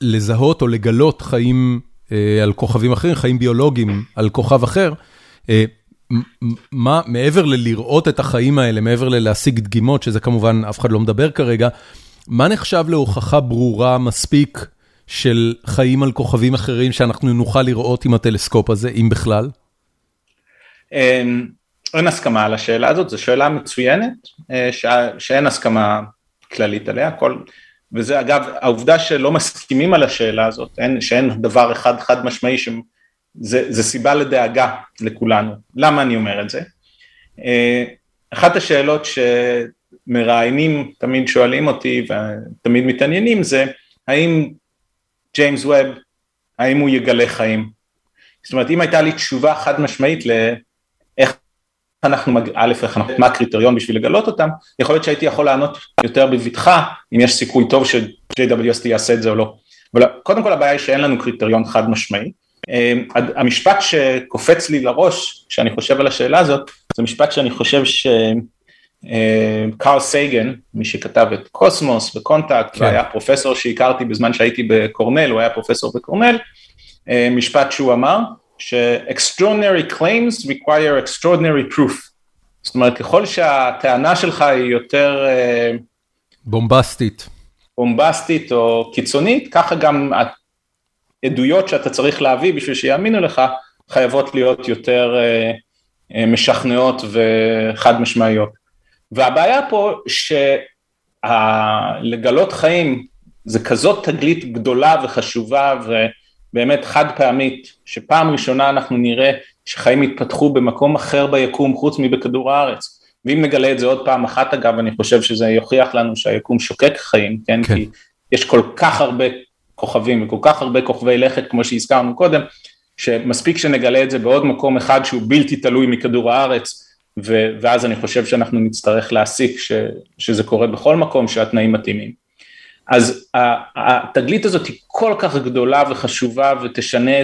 לזהות או לגלות חיים על כוכבים אחרים, חיים ביולוגיים על כוכב אחר. מה, מעבר ללראות את החיים האלה, מעבר ללהשיג דגימות, שזה כמובן אף אחד לא מדבר כרגע, מה נחשב להוכחה ברורה מספיק של חיים על כוכבים אחרים שאנחנו נוכל לראות עם הטלסקופ הזה, אם בכלל? אין אין הסכמה על השאלה הזאת, זו שאלה מצוינת, אה, ש, שאין הסכמה כללית עליה, כל, וזה אגב העובדה שלא מסכימים על השאלה הזאת, אין, שאין דבר אחד חד משמעי, שזה סיבה לדאגה לכולנו, למה אני אומר את זה? אה, אחת השאלות שמראיינים תמיד שואלים אותי ותמיד מתעניינים זה האם ג'יימס ווב, האם הוא יגלה חיים? זאת אומרת אם הייתה לי תשובה חד משמעית איך אנחנו, א', אנחנו, מה הקריטריון בשביל לגלות אותם, יכול להיות שהייתי יכול לענות יותר בבטחה, אם יש סיכוי טוב ש-JWST יעשה את זה או לא. אבל קודם כל הבעיה היא שאין לנו קריטריון חד משמעי. אמ, המשפט שקופץ לי לראש, כשאני חושב על השאלה הזאת, זה משפט שאני חושב שקרל אמ, סייגן, מי שכתב את קוסמוס וקונטקט, כן. והיה פרופסור שהכרתי בזמן שהייתי בקורנל, הוא היה פרופסור בקורנל, אמ, משפט שהוא אמר, ש-extraordinary claims require extraordinary proof. זאת אומרת, ככל שהטענה שלך היא יותר... אה, בומבסטית. בומבסטית או קיצונית, ככה גם העדויות שאתה צריך להביא בשביל שיאמינו לך, חייבות להיות יותר אה, אה, משכנעות וחד משמעיות. והבעיה פה שלגלות חיים זה כזאת תגלית גדולה וחשובה ו... באמת חד פעמית, שפעם ראשונה אנחנו נראה שחיים יתפתחו במקום אחר ביקום חוץ מבכדור הארץ. ואם נגלה את זה עוד פעם אחת אגב, אני חושב שזה יוכיח לנו שהיקום שוקק חיים, כן? כן. כי יש כל כך הרבה כוכבים וכל כך הרבה כוכבי לכת, כמו שהזכרנו קודם, שמספיק שנגלה את זה בעוד מקום אחד שהוא בלתי תלוי מכדור הארץ, ו- ואז אני חושב שאנחנו נצטרך להסיק ש- שזה קורה בכל מקום שהתנאים מתאימים. אז התגלית הזאת היא כל כך גדולה וחשובה ותשנה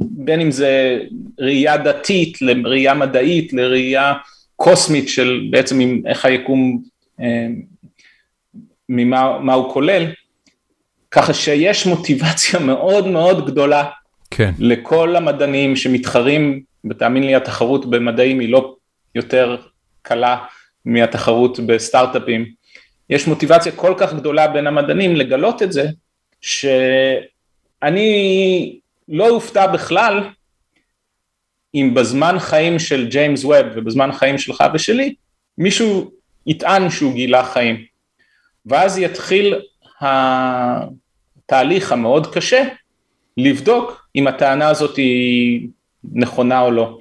בין אם זה ראייה דתית לראייה מדעית לראייה קוסמית של בעצם עם איך היקום, אה, ממה הוא כולל, ככה שיש מוטיבציה מאוד מאוד גדולה כן. לכל המדענים שמתחרים, ותאמין לי התחרות במדעים היא לא יותר קלה מהתחרות בסטארט-אפים, יש מוטיבציה כל כך גדולה בין המדענים לגלות את זה, שאני לא אופתע בכלל אם בזמן חיים של ג'יימס ווב ובזמן חיים שלך ושלי, מישהו יטען שהוא גילה חיים. ואז יתחיל התהליך המאוד קשה לבדוק אם הטענה הזאת היא נכונה או לא.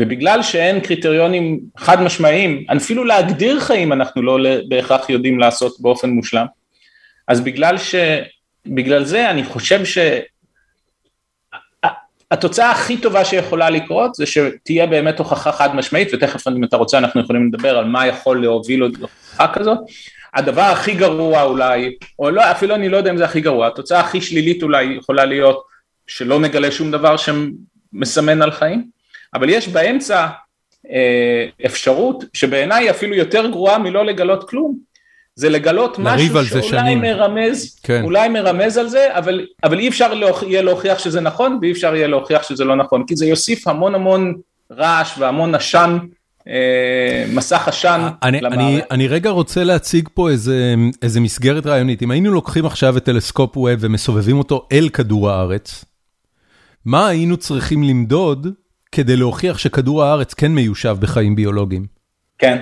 ובגלל שאין קריטריונים חד משמעיים, אפילו להגדיר חיים אנחנו לא בהכרח יודעים לעשות באופן מושלם, אז בגלל, ש... בגלל זה אני חושב שהתוצאה הכי טובה שיכולה לקרות זה שתהיה באמת הוכחה חד משמעית, ותכף אם אתה רוצה אנחנו יכולים לדבר על מה יכול להוביל להוכחה כזאת, הדבר הכי גרוע אולי, או לא, אפילו אני לא יודע אם זה הכי גרוע, התוצאה הכי שלילית אולי יכולה להיות שלא נגלה שום דבר שמסמן על חיים, אבל יש באמצע אה, אפשרות שבעיניי אפילו יותר גרועה מלא לגלות כלום, זה לגלות משהו שאולי. מרמז, כן. אולי מרמז על זה, אבל, אבל אי אפשר להוכ... יהיה להוכיח שזה נכון ואי אפשר יהיה להוכיח שזה לא נכון, כי זה יוסיף המון המון רעש והמון עשן אה, מסך עשן אני, אני, אני רגע רוצה להציג פה איזה, איזה מסגרת רעיונית. אם היינו לוקחים עכשיו את טלסקופ ווב ומסובבים אותו אל כדור הארץ, מה היינו צריכים למדוד כדי להוכיח שכדור הארץ כן מיושב בחיים ביולוגיים? כן,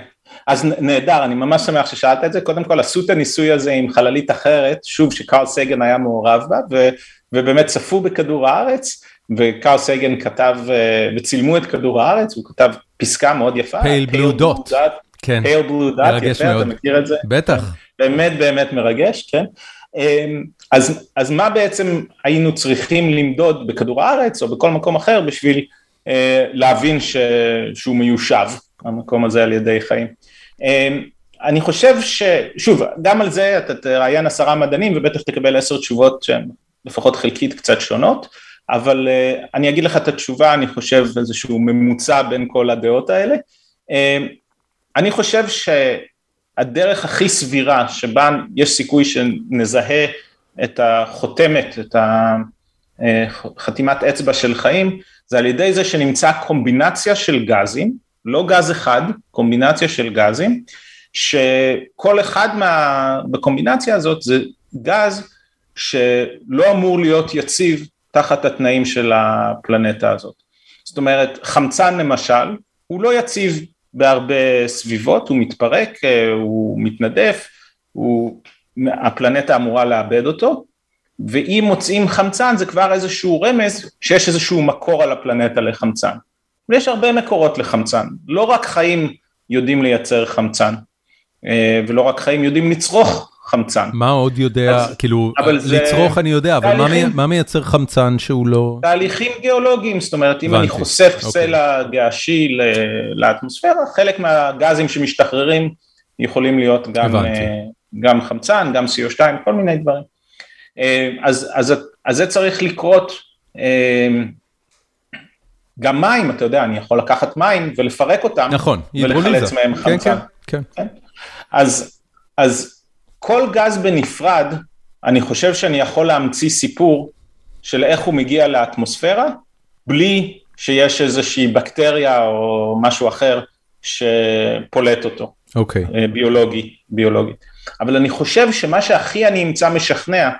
אז נהדר, אני ממש שמח ששאלת את זה. קודם כל עשו את הניסוי הזה עם חללית אחרת, שוב שקרל סגן היה מעורב בה, ו, ובאמת צפו בכדור הארץ. וקארל סייגן כתב אה, וצילמו את כדור הארץ, הוא כתב פסקה מאוד יפה. פייל בלו דוט. כן. פייל בלו דוט, יפה, אתה מכיר את זה? בטח. באמת באמת מרגש, כן. אמ, אז, אז מה בעצם היינו צריכים למדוד בכדור הארץ או בכל מקום אחר בשביל להבין ש, שהוא מיושב, המקום הזה על ידי חיים. אה, אני חושב ששוב, גם על זה אתה תראיין עשרה מדענים ובטח תקבל עשר תשובות שהן לפחות חלקית קצת שונות. אבל uh, אני אגיד לך את התשובה, אני חושב איזשהו ממוצע בין כל הדעות האלה. אני חושב שהדרך הכי סבירה שבה יש סיכוי שנזהה את החותמת, את החתימת אה, אצבע של חיים, זה על ידי זה שנמצא קומבינציה של גזים, לא גז אחד, קומבינציה של גזים, שכל אחד מה... בקומבינציה הזאת זה גז שלא אמור להיות יציב תחת התנאים של הפלנטה הזאת. זאת אומרת, חמצן למשל, הוא לא יציב בהרבה סביבות, הוא מתפרק, אה, הוא מתנדף, הוא, הפלנטה אמורה לאבד אותו, ואם מוצאים חמצן זה כבר איזשהו רמז שיש איזשהו מקור על הפלנטה לחמצן. ויש הרבה מקורות לחמצן, לא רק חיים יודעים לייצר חמצן, אה, ולא רק חיים יודעים לצרוך חמצן. מה עוד יודע, אז, כאילו, לצרוך אני יודע, אבל תהליכים, מה מייצר חמצן שהוא לא... תהליכים גיאולוגיים, זאת אומרת, אם אני חושף אוקיי. סלע געשי לאטמוספירה, חלק מהגזים שמשתחררים יכולים להיות גם, אה, גם חמצן, גם CO2, כל מיני דברים. אה, אז, אז, אז זה צריך לקרות, אה, גם מים, אתה יודע, אני יכול לקחת מים ולפרק אותם, נכון, ולחלץ מהם כן, חמצן. כן, כן, כן. אז, אז כל גז בנפרד, אני חושב שאני יכול להמציא סיפור של איך הוא מגיע לאטמוספירה, בלי שיש איזושהי בקטריה או משהו אחר שפולט אותו. אוקיי. Okay. אה, ביולוגי, ביולוגי. אבל אני חושב שמה שהכי אני אמצא משכנע,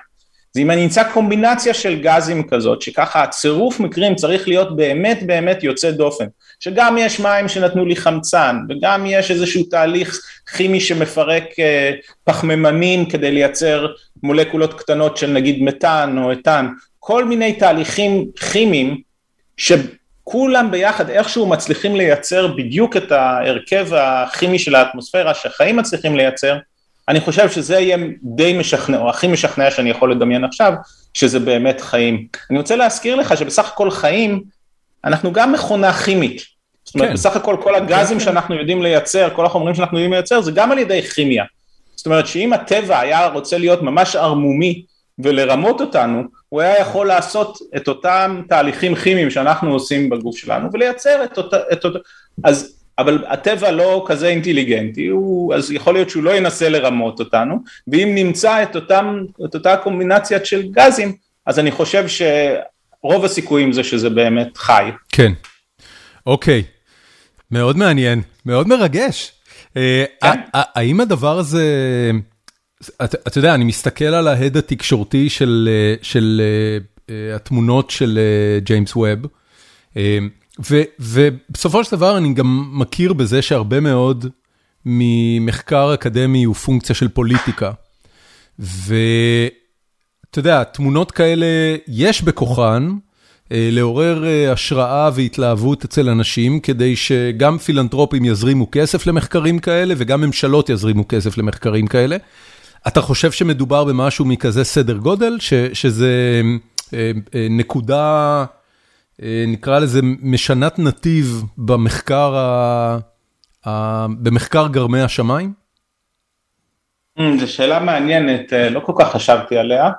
זה אם אני אמצא קומבינציה של גזים כזאת, שככה הצירוף מקרים צריך להיות באמת באמת יוצא דופן, שגם יש מים שנתנו לי חמצן, וגם יש איזשהו תהליך כימי שמפרק אה, פחמימנים כדי לייצר מולקולות קטנות של נגיד מתאן או אתן, כל מיני תהליכים כימיים שכולם ביחד איכשהו מצליחים לייצר בדיוק את ההרכב הכימי של האטמוספירה שחיים מצליחים לייצר, אני חושב שזה יהיה די משכנע, או הכי משכנע שאני יכול לדמיין עכשיו, שזה באמת חיים. אני רוצה להזכיר לך שבסך הכל חיים, אנחנו גם מכונה כימית. זאת אומרת, כן. בסך הכל כל הגזים כן. שאנחנו יודעים לייצר, כל החומרים שאנחנו יודעים לייצר, זה גם על ידי כימיה. זאת אומרת שאם הטבע היה רוצה להיות ממש ערמומי ולרמות אותנו, הוא היה יכול לעשות את אותם תהליכים כימיים שאנחנו עושים בגוף שלנו ולייצר את אותה, את אותה, אז אבל הטבע לא כזה אינטליגנטי, הוא, אז יכול להיות שהוא לא ינסה לרמות אותנו, ואם נמצא את, אותם, את אותה קומבינציה של גזים, אז אני חושב שרוב הסיכויים זה שזה באמת חי. כן, אוקיי, מאוד מעניין, מאוד מרגש. אה, כן. האם הדבר הזה, אתה יודע, אני מסתכל על ההד התקשורתי של, אה, של אה, התמונות של ג'יימס ווב, ובסופו של דבר אני גם מכיר בזה שהרבה מאוד ממחקר אקדמי הוא פונקציה של פוליטיקה. ואתה אתה יודע, תמונות כאלה יש בכוחן. לעורר השראה והתלהבות אצל אנשים, כדי שגם פילנטרופים יזרימו כסף למחקרים כאלה וגם ממשלות יזרימו כסף למחקרים כאלה. אתה חושב שמדובר במשהו מכזה סדר גודל, שזה נקודה, נקרא לזה משנת נתיב במחקר, במחקר גרמי השמיים? זו שאלה מעניינת, לא כל כך חשבתי עליה.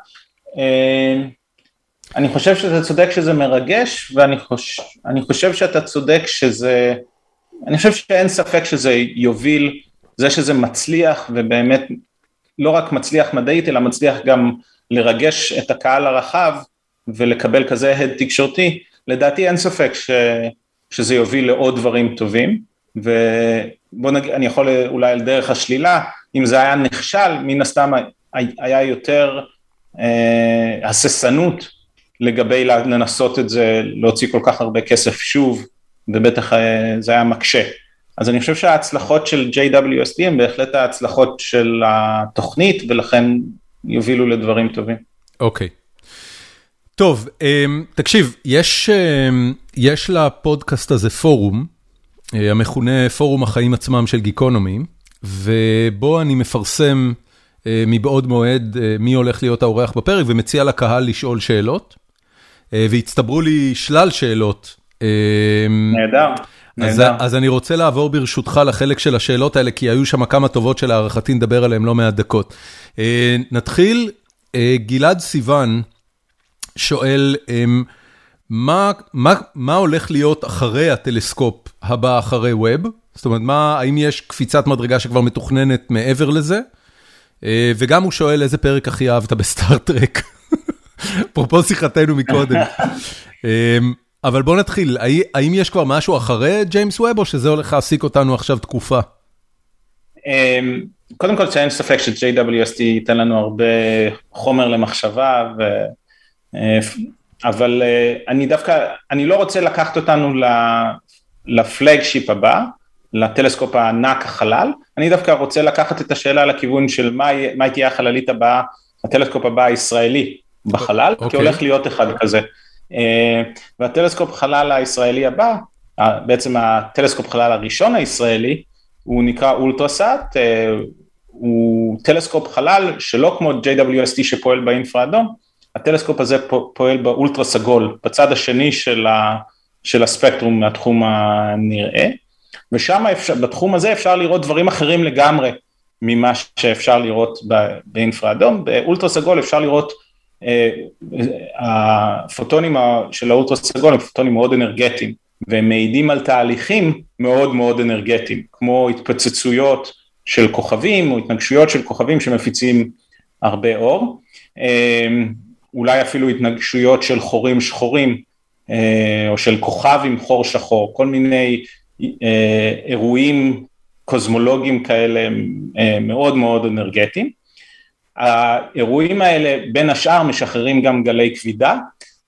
אני חושב שאתה צודק שזה מרגש, ואני חושב, חושב שאתה צודק שזה, אני חושב שאין ספק שזה יוביל, זה שזה מצליח ובאמת לא רק מצליח מדעית, אלא מצליח גם לרגש את הקהל הרחב ולקבל כזה הד תקשורתי, לדעתי אין ספק ש, שזה יוביל לעוד דברים טובים, ובוא נגיד, אני יכול אולי על דרך השלילה, אם זה היה נכשל, מן הסתם היה יותר אה, הססנות לגבי לנסות את זה, להוציא כל כך הרבה כסף שוב, ובטח אה, זה היה מקשה. אז אני חושב שההצלחות של JWST הן בהחלט ההצלחות של התוכנית, ולכן יובילו לדברים טובים. אוקיי. Okay. טוב, אמ, תקשיב, יש, אמ, יש לפודקאסט הזה פורום, אה, המכונה פורום החיים עצמם של גיקונומי, ובו אני מפרסם אה, מבעוד מועד מי הולך להיות האורח בפרק, ומציע לקהל לשאול שאלות. אה, והצטברו לי שלל שאלות. אה, נהדר. אז, אז אני רוצה לעבור ברשותך לחלק של השאלות האלה, כי היו שם כמה טובות שלהערכתי נדבר עליהן לא מעט דקות. אה, נתחיל, גלעד סיוון שואל, מה, מה, מה הולך להיות אחרי הטלסקופ הבא אחרי ווב? זאת אומרת, מה, האם יש קפיצת מדרגה שכבר מתוכננת מעבר לזה? וגם הוא שואל איזה פרק הכי אהבת בסטאר-טרק. [LAUGHS] אפרופו שיחתנו מקודם. [LAUGHS] אמ, אבל בוא נתחיל, האם יש כבר משהו אחרי ג'יימס ווב, או שזה הולך להעסיק אותנו עכשיו תקופה? אמ, קודם כל שאין ספק ש-JWST ייתן לנו הרבה חומר למחשבה, ו... אה, אבל אה, אני דווקא, אני לא רוצה לקחת אותנו ל flagship הבא, לטלסקופ הענק החלל, אני דווקא רוצה לקחת את השאלה לכיוון של מה, מה תהיה החללית הבאה, הטלסקופ הבא הישראלי, בחלל, okay. כי אוקיי. הולך להיות אחד כזה. אה, והטלסקופ חלל הישראלי הבא, בעצם הטלסקופ חלל הראשון הישראלי, הוא נקרא אולטרסאט, אה, הוא טלסקופ חלל שלא כמו JWST שפועל באינפרה אדום, הטלסקופ הזה פועל באולטרה סגול, בצד השני של, ה, של הספקטרום מהתחום הנראה, ושם אפשר, בתחום הזה אפשר לראות דברים אחרים לגמרי ממה שאפשר לראות באינפרה אדום, באולטרה סגול אפשר לראות אה, הפוטונים של האולטרה סגול הם פוטונים מאוד אנרגטיים והם מעידים על תהליכים מאוד מאוד אנרגטיים כמו התפוצצויות של כוכבים או התנגשויות של כוכבים שמפיצים הרבה אור. אה, אולי אפילו התנגשויות של חורים שחורים אה, או של כוכב עם חור שחור כל מיני אירועים קוסמולוגיים כאלה מאוד מאוד אנרגטיים. האירועים האלה בין השאר משחררים גם גלי כבידה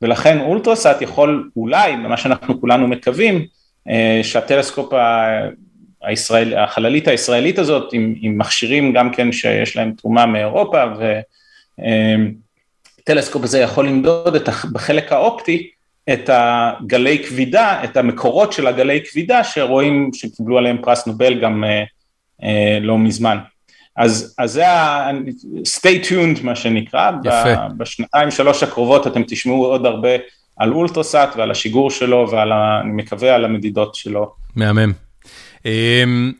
ולכן אולטרסאט יכול אולי, במה שאנחנו כולנו מקווים, אה, שהטלסקופ הישראל, החללית הישראלית הזאת עם, עם מכשירים גם כן שיש להם תרומה מאירופה וטלסקופ הזה יכול למדוד את, בחלק האופטי את הגלי כבידה, את המקורות של הגלי כבידה שרואים שקיבלו עליהם פרס נובל גם אה, אה, לא מזמן. אז, אז זה ה... stay tuned מה שנקרא, יפה. בשנתיים שלוש הקרובות אתם תשמעו עוד הרבה על אולטרסאט ועל השיגור שלו ועל, ה, אני מקווה, על המדידות שלו. מהמם. אמ,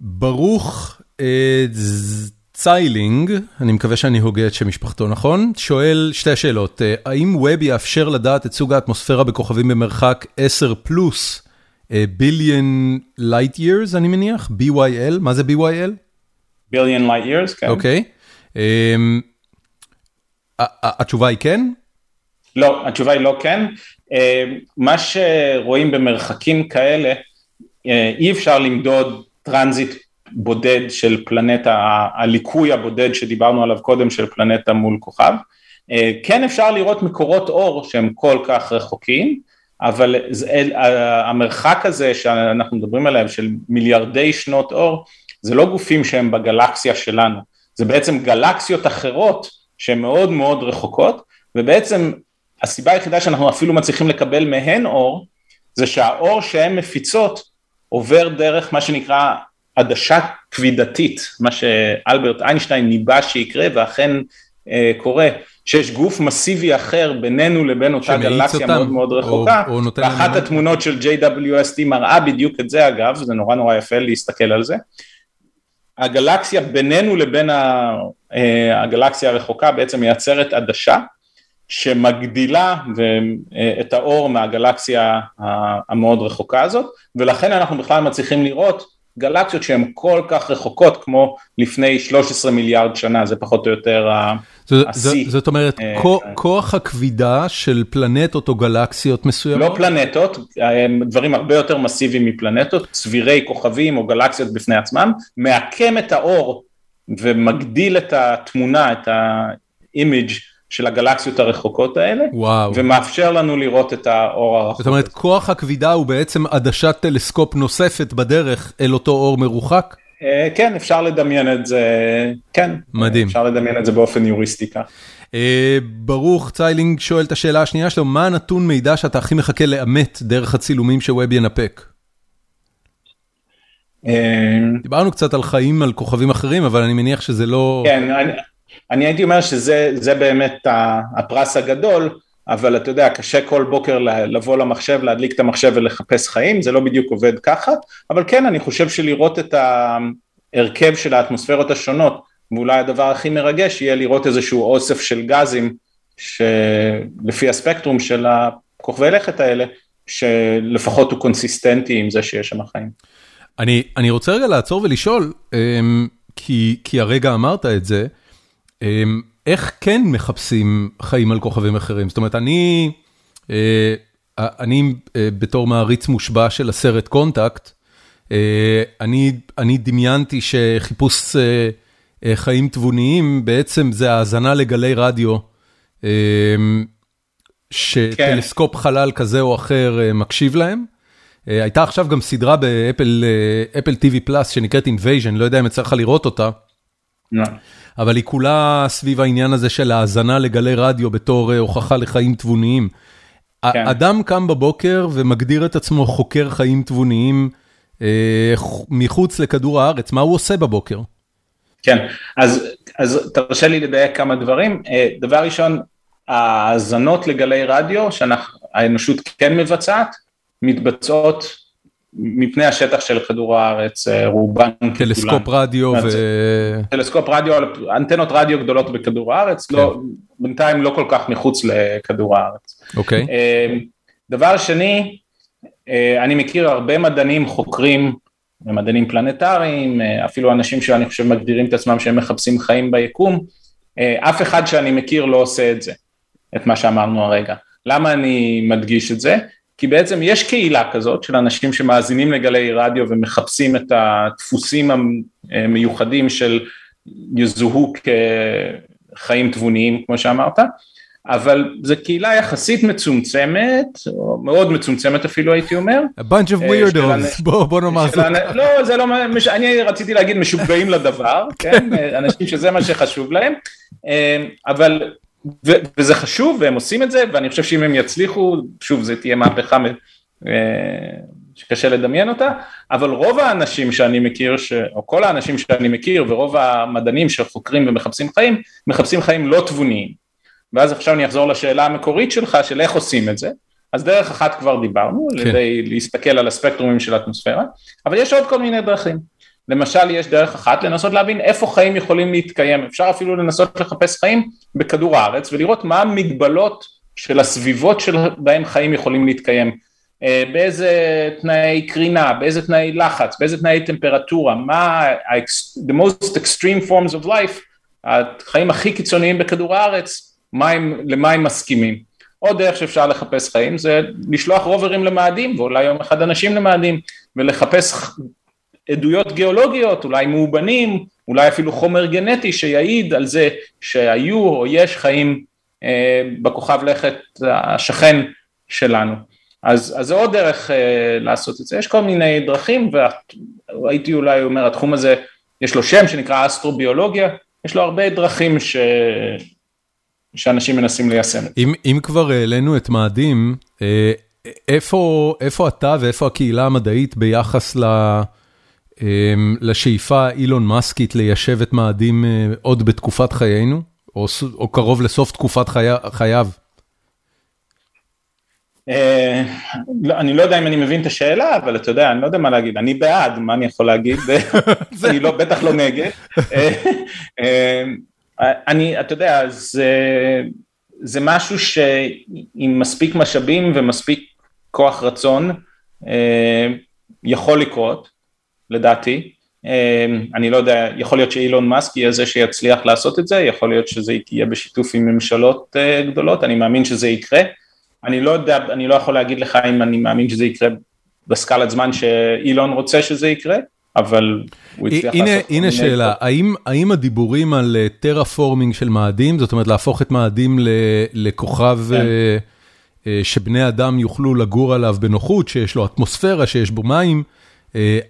ברוך אה, ציילינג, אני מקווה שאני הוגה את שם משפחתו נכון, שואל שתי שאלות, אה, האם ווב יאפשר לדעת את סוג האטמוספירה בכוכבים במרחק 10 פלוס ביליון light years אני מניח, BYL, מה זה BYL? ביליון light years, כן. אוקיי. אמ, התשובה היא כן? לא, התשובה היא לא כן. אמ, מה שרואים במרחקים כאלה, אה, אי אפשר למדוד טרנזיט בודד של פלנטה, הליקוי הבודד שדיברנו עליו קודם של פלנטה מול כוכב. אה, כן אפשר לראות מקורות אור שהם כל כך רחוקים, אבל זה, המרחק הזה שאנחנו מדברים עליו של מיליארדי שנות אור, זה לא גופים שהם בגלקסיה שלנו, זה בעצם גלקסיות אחרות שהן מאוד מאוד רחוקות, ובעצם הסיבה היחידה שאנחנו אפילו מצליחים לקבל מהן אור, זה שהאור שהן מפיצות עובר דרך מה שנקרא עדשה כבידתית, מה שאלברט איינשטיין ניבא שיקרה ואכן אה, קורה, שיש גוף מסיבי אחר בינינו לבין אותה גלקסיה אותם, מאוד מאוד רחוקה, או, או ואחת התמונות של JWST מראה בדיוק את זה אגב, זה נורא נורא יפה להסתכל על זה. הגלקסיה בינינו לבין אה, הגלקסיה הרחוקה בעצם מייצרת עדשה שמגדילה את האור מהגלקסיה המאוד רחוקה הזאת ולכן אנחנו בכלל מצליחים לראות גלקסיות שהן כל כך רחוקות כמו לפני 13 מיליארד שנה, זה פחות או יותר השיא. זאת אומרת, אה, כוח הכבידה של פלנטות או גלקסיות מסוימות? לא פלנטות, דברים הרבה יותר מסיביים מפלנטות, צבירי כוכבים או גלקסיות בפני עצמם, מעקם את האור ומגדיל את התמונה, את ה image של הגלקסיות הרחוקות האלה, וואו. ומאפשר לנו לראות את האור הרחוק. זאת אומרת, כוח הכבידה הוא בעצם עדשת טלסקופ נוספת בדרך אל אותו אור מרוחק? אה, כן, אפשר לדמיין את זה, כן. מדהים. אפשר לדמיין את זה באופן היוריסטי כך. אה, ברוך ציילינג שואל את השאלה השנייה שלו, מה הנתון מידע שאתה הכי מחכה לאמת דרך הצילומים שווב ינפק? אה, דיברנו קצת על חיים על כוכבים אחרים, אבל אני מניח שזה לא... כן, אני... הייתי אומר שזה באמת הפרס הגדול, אבל אתה יודע, קשה כל בוקר לבוא למחשב, להדליק את המחשב ולחפש חיים, זה לא בדיוק עובד ככה, אבל כן, אני חושב שלראות את ההרכב של האטמוספירות השונות, ואולי הדבר הכי מרגש יהיה לראות איזשהו אוסף של גזים, שלפי הספקטרום של הכוכבי לכת האלה, שלפחות הוא קונסיסטנטי עם זה שיש שם חיים. אני, אני רוצה רגע לעצור ולשאול, אמ, כי, כי הרגע אמרת את זה, איך כן מחפשים חיים על כוכבים אחרים? זאת אומרת, אני אה, אני אה, בתור מעריץ מושבע של הסרט קונטקט, אה, אני אני דמיינתי שחיפוש חיים תבוניים בעצם זה האזנה לגלי רדיו, אמ, שטלסקופ חלל כזה או אחר מקשיב להם. הייתה עכשיו גם סדרה באפל TV פלאס שנקראת Invasion, לא יודע אם יצא לך לראות אותה. אבל היא כולה סביב העניין הזה של האזנה לגלי רדיו בתור אה, הוכחה לחיים תבוניים. כן. אדם קם בבוקר ומגדיר את עצמו חוקר חיים תבוניים אה, מחוץ לכדור הארץ, מה הוא עושה בבוקר? כן, אז, אז תרשה לי לדייק כמה דברים. אה, דבר ראשון, האזנות לגלי רדיו שהאנושות כן מבצעת, מתבצעות מפני השטח של כדור הארץ אה, רובן ככולן. טלסקופ רדיו ו... טלסקופ רדיו, אנטנות רדיו גדולות בכדור הארץ, לא, כן. בינתיים לא כל כך מחוץ לכדור הארץ. אוקיי. אה, דבר שני, אה, אני מכיר הרבה מדענים חוקרים, מדענים פלנטריים, אפילו אנשים שאני חושב מגדירים את עצמם שהם מחפשים חיים ביקום, אף אחד שאני מכיר לא עושה את זה, את מה שאמרנו הרגע. למה אני מדגיש את זה? כי בעצם יש קהילה כזאת של אנשים שמאזינים לגלי רדיו ומחפשים את הדפוסים המיוחדים של יזוהו כחיים תבוניים כמו שאמרת, אבל זו קהילה יחסית מצומצמת, או מאוד מצומצמת אפילו הייתי אומר. A bunch of אה, weirdos, [LAUGHS] בוא, בוא נאמר זאת. לא, זה לא, אני רציתי להגיד משוגעים לדבר, [LAUGHS] כן? אנשים שזה מה שחשוב להם, אה, אבל וזה חשוב והם עושים את זה ואני חושב שאם הם יצליחו, שוב זה תהיה מהפכה אה, שקשה לדמיין אותה, אבל רוב האנשים שאני מכיר, ש... או כל האנשים שאני מכיר ורוב המדענים שחוקרים ומחפשים חיים, מחפשים חיים לא תבוניים. ואז עכשיו אני אחזור לשאלה המקורית שלך של איך עושים את זה, אז דרך אחת כבר דיברנו, כן. על ידי להסתכל על הספקטרומים של האטמוספירה, אבל יש עוד כל מיני דרכים. למשל יש דרך אחת לנסות להבין איפה חיים יכולים להתקיים, אפשר אפילו לנסות לחפש חיים בכדור הארץ ולראות מה המגבלות של הסביבות שבהם חיים יכולים להתקיים, אה, באיזה תנאי קרינה, באיזה תנאי לחץ, באיזה תנאי טמפרטורה, מה the most extreme forms of life, החיים הכי קיצוניים בכדור הארץ, מה הם, למה הם מסכימים. עוד דרך שאפשר לחפש חיים זה לשלוח רוברים למאדים ואולי יום אחד אנשים למאדים ולחפש עדויות גיאולוגיות, אולי מאובנים, אולי אפילו חומר גנטי שיעיד על זה שהיו או יש חיים אה, בכוכב לכת השכן שלנו. אז, אז זה עוד דרך אה, לעשות את זה, יש כל מיני דרכים והייתי אולי אומר התחום הזה יש לו שם שנקרא אסטרוביולוגיה, יש לו הרבה דרכים ש, שאנשים מנסים ליישם. אם, אם כבר העלינו את מאדים, אה, איפה, איפה אתה ואיפה הקהילה המדעית ביחס ל, אה, לשאיפה אילון מאסקית ליישב את מאדים אה, עוד בתקופת חיינו, או, או קרוב לסוף תקופת חי, חייו? לא, אני לא יודע אם אני מבין את השאלה, אבל אתה יודע, אני לא יודע מה להגיד, אני בעד, מה אני יכול להגיד, [LAUGHS] אני לא, בטח לא נגד. אני, אתה יודע, זה, זה משהו שעם מספיק משאבים ומספיק כוח רצון יכול לקרות, לדעתי. אני לא יודע, יכול להיות שאילון מאסק יהיה זה שיצליח לעשות את זה, יכול להיות שזה יהיה בשיתוף עם ממשלות גדולות, אני מאמין שזה יקרה. אני לא יודע, אני לא יכול להגיד לך אם אני מאמין שזה יקרה בסקלת זמן שאילון רוצה שזה יקרה, אבל הוא הצליח הנה, לעשות... הנה שאלה, האם, האם הדיבורים על טרפורמינג של מאדים, זאת אומרת להפוך את מאדים לכוכב כן. שבני אדם יוכלו לגור עליו בנוחות, שיש לו אטמוספירה, שיש בו מים,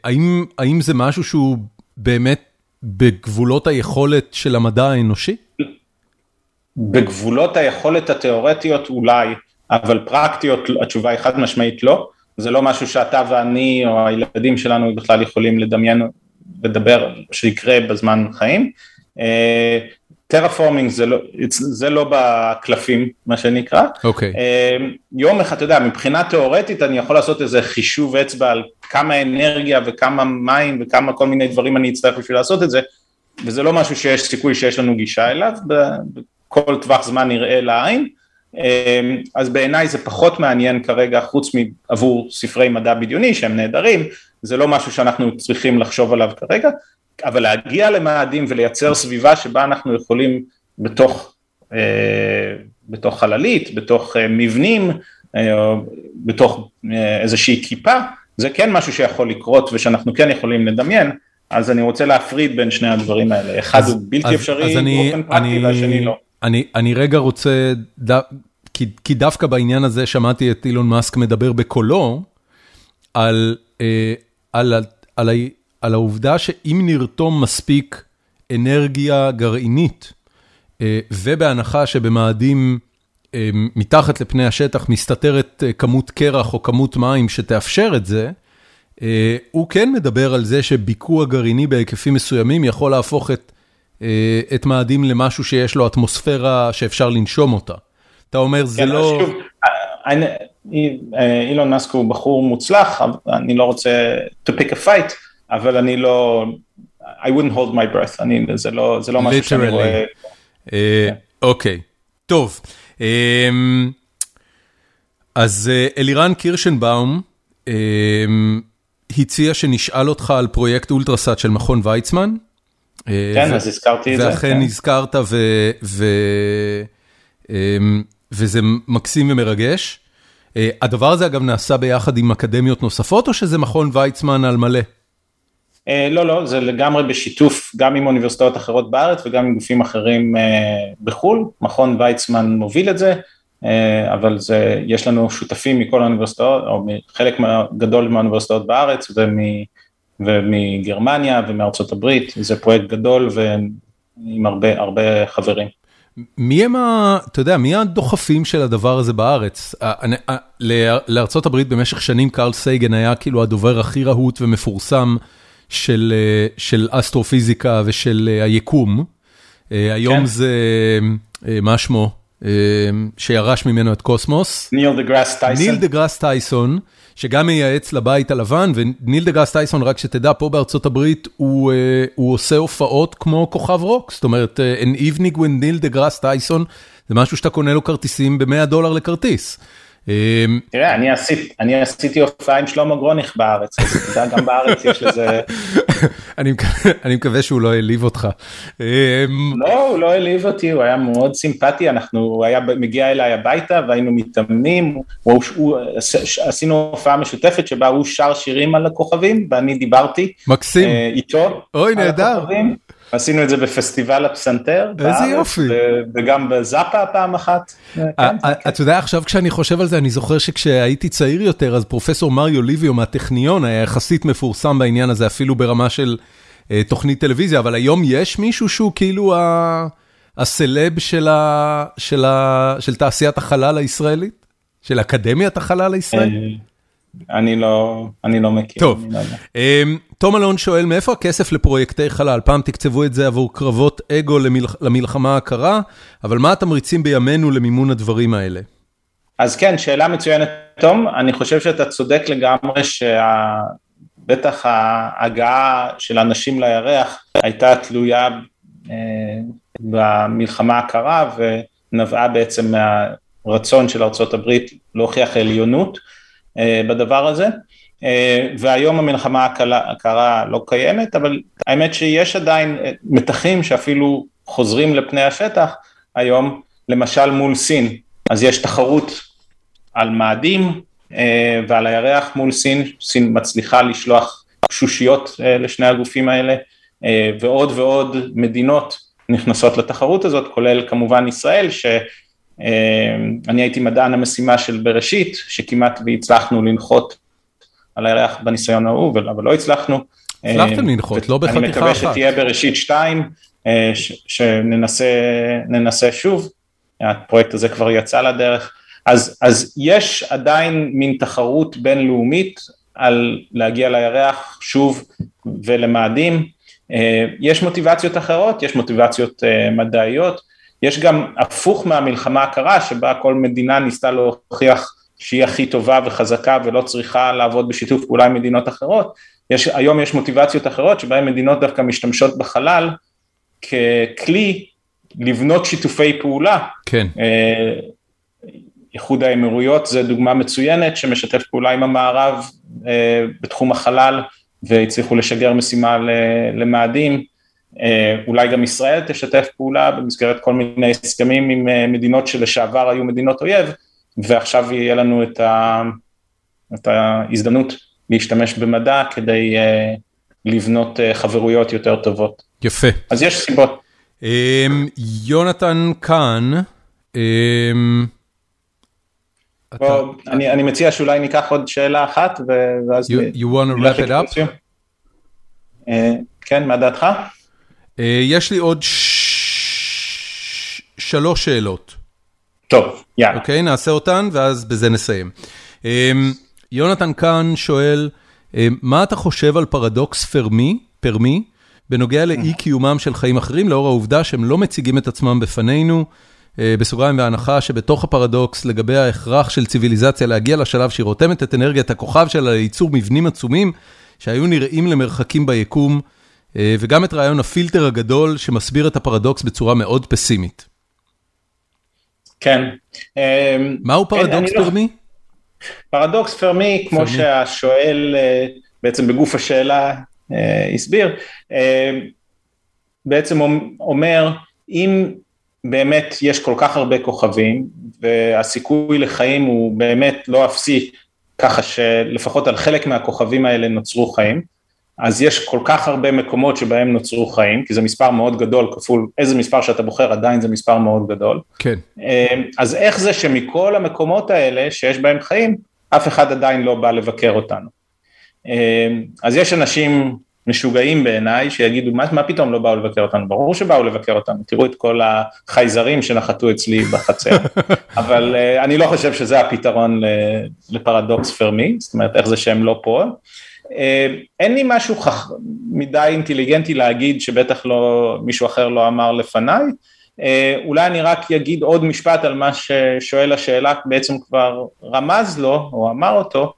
האם, האם זה משהו שהוא באמת בגבולות היכולת של המדע האנושי? בגבולות היכולת התיאורטיות אולי. אבל פרקטיות התשובה היא חד משמעית לא, זה לא משהו שאתה ואני או הילדים שלנו בכלל יכולים לדמיין, לדבר שיקרה בזמן חיים. טרפורמינג זה, לא, זה לא בקלפים מה שנקרא, okay. אוקיי. uh, יום אחד אתה יודע מבחינה תיאורטית אני יכול לעשות איזה חישוב אצבע על כמה אנרגיה וכמה מים וכמה כל מיני דברים אני אצטרך בשביל לעשות את זה וזה לא משהו שיש סיכוי שיש לנו גישה אליו בכל טווח זמן נראה לעין. אמ, אז בעיניי זה פחות מעניין כרגע חוץ מעבור ספרי מדע בדיוני שהם נהדרים, זה לא משהו שאנחנו צריכים לחשוב עליו כרגע, אבל להגיע למאדים ולייצר סביבה שבה אנחנו יכולים בתוך, אה, בתוך חללית, בתוך אה, מבנים, אה, בתוך איזושהי כיפה, זה כן משהו שיכול לקרות ושאנחנו כן יכולים לדמיין, אז אני רוצה להפריד בין שני הדברים האלה, אחד אז, הוא בלתי אז, אפשרי אז באופן פרקטי והשני לא. אני, אני רגע רוצה, ד... כי, כי דווקא בעניין הזה שמעתי את אילון מאסק מדבר בקולו, על, אה, על, על, על, על העובדה שאם נרתום מספיק אנרגיה גרעינית, אה, ובהנחה שבמאדים אה, מתחת לפני השטח מסתתרת אה, כמות קרח או כמות מים שתאפשר את זה, הוא כן מדבר על זה שביקוע גרעיני בהיקפים מסוימים יכול להפוך את את מאדים למשהו שיש לו אטמוספירה שאפשר לנשום אותה. אתה אומר, זה כן, לא... שוב, אילון מאסק הוא בחור מוצלח, אני לא רוצה to pick a fight, אבל אני לא, I wouldn't hold my breath, אני, זה לא, זה לא משהו שאני רואה. אה, אוקיי, טוב. אמ, אז אלירן קירשנבאום הציע שנשאל אותך על פרויקט אולטרסאט של מכון ויצמן. כן, אז הזכרתי את זה. ואכן נזכרת, אמ, וזה מקסים ומרגש. אה, הדבר הזה אגב נעשה ביחד עם אקדמיות נוספות, או שזה מכון ויצמן על מלא? אה, לא, לא, זה לגמרי בשיתוף גם עם אוניברסיטאות אחרות בארץ וגם עם גופים אחרים אה, בחו"ל, מכון ויצמן מוביל את זה, אבל זה, יש לנו שותפים מכל האוניברסיטאות, או חלק גדול מהאוניברסיטאות בארץ ומ... ומגרמניה ומארצות הברית, זה פרויקט גדול ועם הרבה הרבה חברים. מי הם ה... אתה יודע, מי הדוחפים של הדבר הזה בארץ? הברית במשך שנים קרל סייגן היה כאילו הדובר הכי רהוט ומפורסם של, של אסטרופיזיקה ושל היקום. היום כן. זה, מה שמו? שירש ממנו את קוסמוס. ניל דה גראס טייסון. ניל דה גראס טייסון. שגם מייעץ לבית הלבן, וניל דה גראס טייסון, רק שתדע, פה בארצות הברית הוא אה, הוא עושה הופעות כמו כוכב רוק, זאת אומרת, אה, an evening with ניל דה גראס טייסון, זה משהו שאתה קונה לו כרטיסים ב-100 דולר לכרטיס. תראה, אני עשיתי הופעה עם שלמה גרוניך בארץ, גם בארץ יש לזה... [LAUGHS] אני מקווה שהוא לא העליב אותך. אמ, לא, הוא לא העליב אותי, הוא היה מאוד סימפטי, אנחנו, הוא היה מגיע אליי הביתה והיינו מתאמנים, עשינו הופעה משותפת שבה הוא שר שירים על הכוכבים ואני דיברתי. מקסים. אה, איתו. אוי, נהדר. עשינו את זה בפסטיבל הפסנתר. איזה יופי. וגם בזאפה פעם אחת. כן, כן. אתה יודע, עכשיו כשאני חושב על זה, אני זוכר שכשהייתי צעיר יותר, אז פרופסור מריו ליביו מהטכניון היה יחסית מפורסם בעניין הזה, אפילו ברמה של אה, תוכנית טלוויזיה, אבל היום יש מישהו שהוא כאילו הסלב של תעשיית החלל הישראלית? של אקדמיית החלל הישראלית? אני לא, אני לא מכיר. טוב, תום אלון שואל, מאיפה הכסף לפרויקטי חלל? פעם תקצבו את זה עבור קרבות אגו למלחמה הקרה, אבל מה התמריצים בימינו למימון הדברים האלה? אז כן, שאלה מצוינת, תום. אני חושב שאתה צודק לגמרי שבטח ההגעה של אנשים לירח הייתה תלויה אה, במלחמה הקרה ונבעה בעצם מהרצון של ארה"ב להוכיח עליונות. אה, בדבר הזה, אה, והיום המלחמה הקרה לא קיימת, אבל האמת שיש עדיין אה, מתחים שאפילו חוזרים לפני השטח היום, למשל מול סין, אז יש תחרות על מאדים ועל הירח מול סין, סין מצליחה לשלוח שושיות לשני הגופים האלה, ועוד ועוד מדינות נכנסות לתחרות הזאת, כולל כמובן ישראל, ש... אני הייתי מדען המשימה של בראשית, שכמעט והצלחנו לנחות על הירח בניסיון ההוא, אבל לא הצלחנו. הצלחתם לנחות, לא בחתיכה אחת. אני מקווה שתהיה בראשית שתיים, אה, שננסה שוב, הפרויקט הזה כבר יצא לדרך. אז, אז יש עדיין מין תחרות בינלאומית על להגיע לירח שוב ולמאדים. אה, יש מוטיבציות אחרות, יש מוטיבציות אה, מדעיות. יש גם הפוך מהמלחמה הקרה שבה כל מדינה ניסתה להוכיח שהיא הכי טובה וחזקה ולא צריכה לעבוד בשיתוף פעולה עם מדינות אחרות, יש, היום יש מוטיבציות אחרות שבהן מדינות דווקא משתמשות בחלל ככלי לבנות שיתופי פעולה. כן. אה, איחוד האמירויות זה דוגמה מצוינת שמשתף פעולה עם המערב אה, בתחום החלל והצליחו לשגר משימה למאדים. אה, אולי גם ישראל תשתף פעולה במסגרת כל מיני הסכמים עם אה, מדינות שלשעבר היו מדינות אויב, ועכשיו יהיה לנו את, ה, את ההזדמנות להשתמש במדע כדי uh, לבנות חברויות יותר טובות. יפה. אז יש סיבות. Um, יונתן כאן, בוא, אתה... אני, אני מציע שאולי ניקח עוד שאלה אחת ואז... You, you want to wrap it up? Uh, כן, מה דעתך? אה, יש לי עוד שלוש שאלות. טוב, יאללה. אוקיי, נעשה אותן ואז בזה נסיים. אה, יונתן כאן שואל, אה, מה אתה חושב על פרדוקס פרמי, פרמי, בנוגע לאי קיומם של חיים אחרים, לאור העובדה שהם לא מציגים את עצמם בפנינו, בסוגריים בהנחה שבתוך הפרדוקס לגבי ההכרח של ציוויליזציה להגיע לשלב שהיא רותמת את אנרגיית הכוכב שלה לייצור מבנים עצומים שהיו נראים למרחקים ביקום, וגם את רעיון הפילטר הגדול שמסביר את הפרדוקס בצורה מאוד פסימית. כן. מהו פרדוקס לא- פרמי? פרדוקס פרמי, כמו שהשואל אה, בעצם בגוף השאלה אה, הסביר, בעצם אומר, אם באמת יש כל כך הרבה כוכבים והסיכוי לחיים הוא באמת לא אפסי, ככה שלפחות על חלק מהכוכבים האלה נוצרו חיים, אז יש כל כך הרבה מקומות שבהם נוצרו חיים, כי זה מספר מאוד גדול כפול איזה מספר שאתה בוחר עדיין זה מספר מאוד גדול. כן. אמ, אז איך זה שמכל המקומות האלה שיש בהם חיים, אף אחד עדיין לא בא לבקר אותנו. אמ, אז יש אנשים משוגעים בעיניי שיגידו מה, מה פתאום לא באו לבקר אותנו, ברור שבאו לבקר אותנו, תראו את כל החייזרים שנחתו אצלי בחצר, [LAUGHS] אבל אה, אני לא חושב שזה הפתרון לפרדוקס פרמי, זאת אומרת איך זה שהם לא פה. אה, אין לי משהו חכ... מדי אינטליגנטי להגיד שבטח לא, מישהו אחר לא אמר לפניי, אה, אולי אני רק אגיד עוד משפט על מה ששואל השאלה בעצם כבר רמז לו או אמר אותו,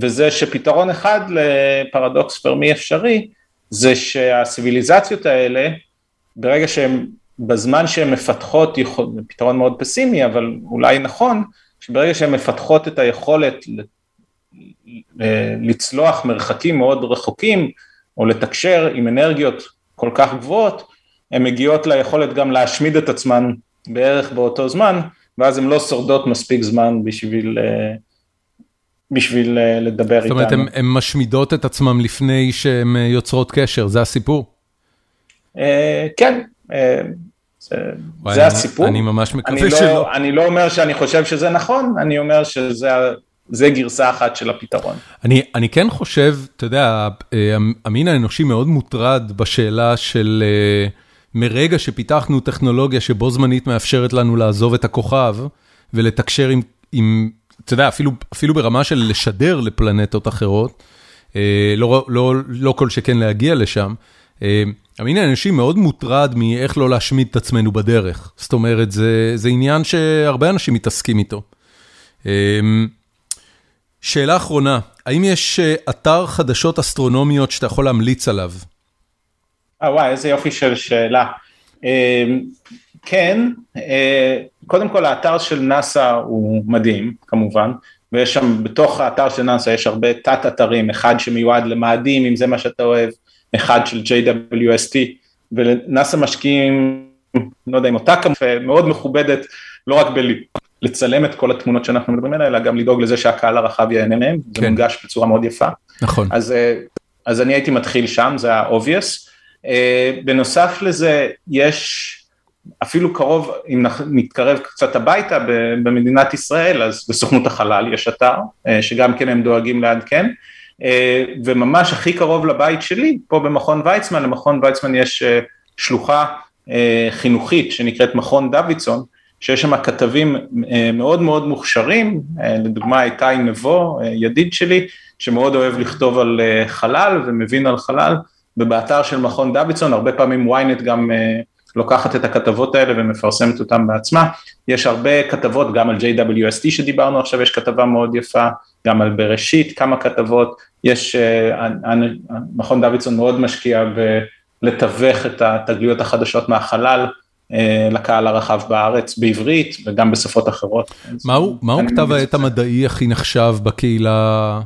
וזה שפתרון אחד לפרדוקס פרמי אפשרי, זה שהסיביליזציות האלה, ברגע שהן, בזמן שהן מפתחות, פתרון מאוד פסימי אבל אולי נכון, שברגע שהן מפתחות את היכולת לצלוח מרחקים מאוד רחוקים או לתקשר עם אנרגיות כל כך גבוהות, הן מגיעות ליכולת גם להשמיד את עצמן בערך באותו זמן, ואז הן לא שורדות מספיק זמן בשביל, אה, בשביל אה, לדבר איתנו. זאת אומרת, הן משמידות את עצמן לפני שהן אה, יוצרות קשר, זה הסיפור? כן, זה, וואי, זה אני, הסיפור. אני ממש מקווה אני לא, שלא. אני לא אומר שאני חושב שזה נכון, אני אומר שזה זה גרסה אחת של הפתרון. אני, אני כן חושב, אתה יודע, המין האנושי מאוד מוטרד בשאלה של אה, מרגע שפיתחנו טכנולוגיה שבו זמנית מאפשרת לנו לעזוב את הכוכב ולתקשר עם, עם אתה יודע, אפילו, אפילו ברמה של לשדר לפלנטות אחרות, לא, לא, לא כל שכן להגיע לשם. המין האנושי מאוד מוטרד מאיך לא להשמיד את עצמנו בדרך. זאת אומרת, זה, זה עניין שהרבה אנשים מתעסקים איתו. שאלה אחרונה, האם יש אתר חדשות אסטרונומיות שאתה יכול להמליץ עליו? אה וואי, איזה יופי של שאלה. כן, קודם כל האתר של נאסא הוא מדהים, כמובן, ויש שם, בתוך האתר של נאסא יש הרבה תת אתרים, אחד שמיועד למאדים, אם זה מה שאתה אוהב, אחד של JWST, ונאסא משקיעים, לא יודע אם אותה כמובן, מאוד מכובדת, לא רק בלצלם את כל התמונות שאנחנו מדברים עליה, אלא גם לדאוג לזה שהקהל הרחב ייהנה מהם, כן. זה מונגש בצורה מאוד יפה. נכון. אז, אז אני הייתי מתחיל שם, זה ה-obvious. בנוסף לזה, יש אפילו קרוב, אם נתקרב קצת הביתה במדינת ישראל, אז בסוכנות החלל יש אתר, שגם כן הם דואגים לעדכן. וממש הכי קרוב לבית שלי, פה במכון ויצמן, למכון ויצמן יש שלוחה חינוכית שנקראת מכון דוידסון, שיש שם כתבים מאוד מאוד מוכשרים, לדוגמה איתי נבו, ידיד שלי, שמאוד אוהב לכתוב על חלל ומבין על חלל, ובאתר של מכון דוידסון, הרבה פעמים ynet גם לוקחת את הכתבות האלה ומפרסמת אותן בעצמה, יש הרבה כתבות גם על JWST שדיברנו עכשיו, יש כתבה מאוד יפה, גם על בראשית כמה כתבות, יש, מכון דוידסון מאוד משקיע בלתווך את התגליות החדשות מהחלל לקהל הרחב בארץ, בעברית וגם בשפות אחרות. מהו, מהו כתב העת המדעי הכי נחשב בקהילה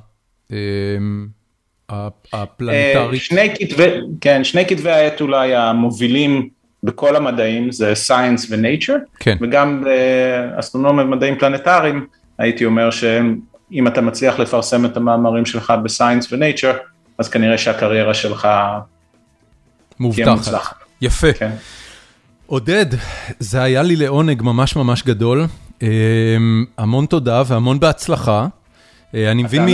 הפלנטרית? שני כתבי, כן, שני כתבי העת אולי המובילים בכל המדעים זה Science ו-Nature, כן. וגם באסטרונומיה ומדעים פלנטריים, הייתי אומר שאם אתה מצליח לפרסם את המאמרים שלך ב-Science ו-Nature, אז כנראה שהקריירה שלך תהיה מוצלחת. יפה. כן. עודד, זה היה לי לעונג ממש ממש גדול, המון תודה והמון בהצלחה. אני מבין, מ...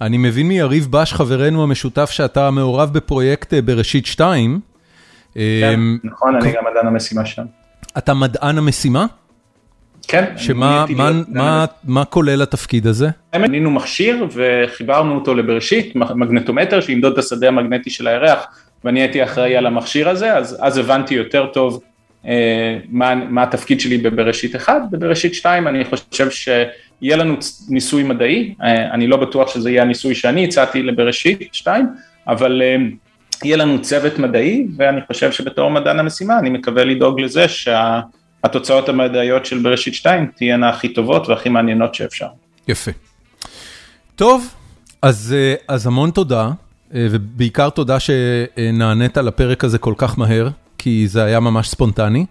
אני מבין מיריב בש חברנו המשותף שאתה מעורב בפרויקט בראשית 2. כן, נכון, אני גם מדען המשימה שם. אתה מדען המשימה? כן. שמה מה, מה, מה כולל התפקיד הזה? בנינו מכשיר וחיברנו אותו לבראשית, מגנטומטר שימדוד את השדה המגנטי של הירח, ואני הייתי אחראי על המכשיר הזה, אז, אז הבנתי יותר טוב אה, מה, מה התפקיד שלי בבראשית 1, בבראשית 2 אני חושב שיהיה לנו ניסוי מדעי, אה, אני לא בטוח שזה יהיה הניסוי שאני הצעתי לבראשית 2, אבל אה, יהיה לנו צוות מדעי, ואני חושב שבתור מדען המשימה אני מקווה לדאוג לזה שהתוצאות המדעיות של בראשית 2 תהיינה הכי טובות והכי מעניינות שאפשר. יפה. טוב, אז, אז המון תודה, ובעיקר תודה שנענית לפרק הזה כל כך מהר, כי זה היה ממש ספונטני.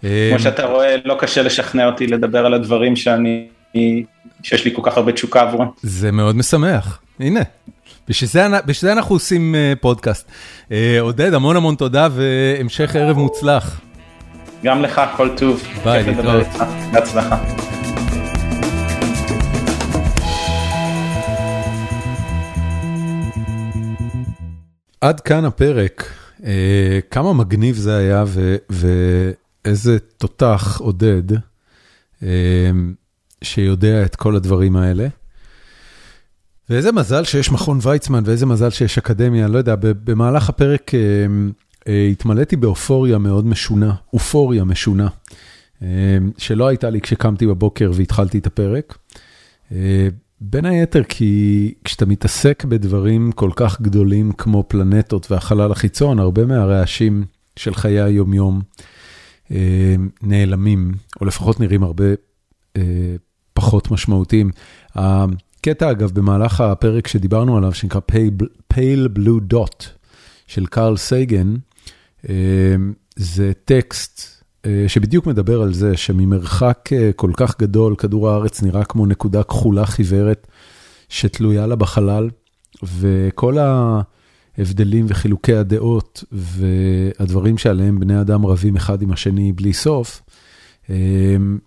כמו שאתה רואה, לא קשה לשכנע אותי לדבר על הדברים שאני, שיש לי כל כך הרבה תשוקה עבורם. זה מאוד משמח, הנה. בשביל זה, בשביל זה אנחנו עושים פודקאסט. עודד, המון המון תודה והמשך ערב מוצלח. גם לך, כל טוב. ביי, להתראות. בהצלחה. עד כאן הפרק. כמה מגניב זה היה ואיזה תותח עודד שיודע את כל הדברים האלה. ואיזה מזל שיש מכון ויצמן ואיזה מזל שיש אקדמיה, אני לא יודע, במהלך הפרק התמלאתי באופוריה מאוד משונה, אופוריה משונה, שלא הייתה לי כשקמתי בבוקר והתחלתי את הפרק. בין היתר כי כשאתה מתעסק בדברים כל כך גדולים כמו פלנטות והחלל החיצון, הרבה מהרעשים של חיי היומיום נעלמים, או לפחות נראים הרבה פחות משמעותיים. קטע אגב במהלך הפרק שדיברנו עליו שנקרא Pale Blue Dot של קארל סייגן, זה טקסט שבדיוק מדבר על זה שממרחק כל כך גדול כדור הארץ נראה כמו נקודה כחולה חיוורת שתלויה לה בחלל וכל ההבדלים וחילוקי הדעות והדברים שעליהם בני אדם רבים אחד עם השני בלי סוף,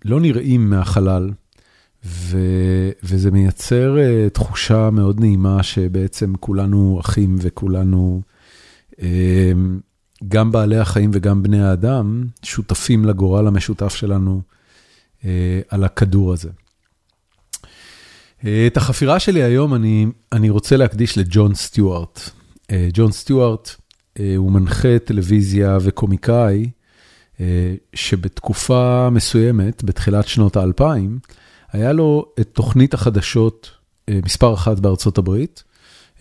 לא נראים מהחלל. ו, וזה מייצר תחושה מאוד נעימה שבעצם כולנו אחים וכולנו, גם בעלי החיים וגם בני האדם שותפים לגורל המשותף שלנו על הכדור הזה. את החפירה שלי היום אני, אני רוצה להקדיש לג'ון סטיוארט. ג'ון סטיוארט הוא מנחה טלוויזיה וקומיקאי, שבתקופה מסוימת, בתחילת שנות האלפיים, היה לו את תוכנית החדשות מספר אחת בארצות הברית,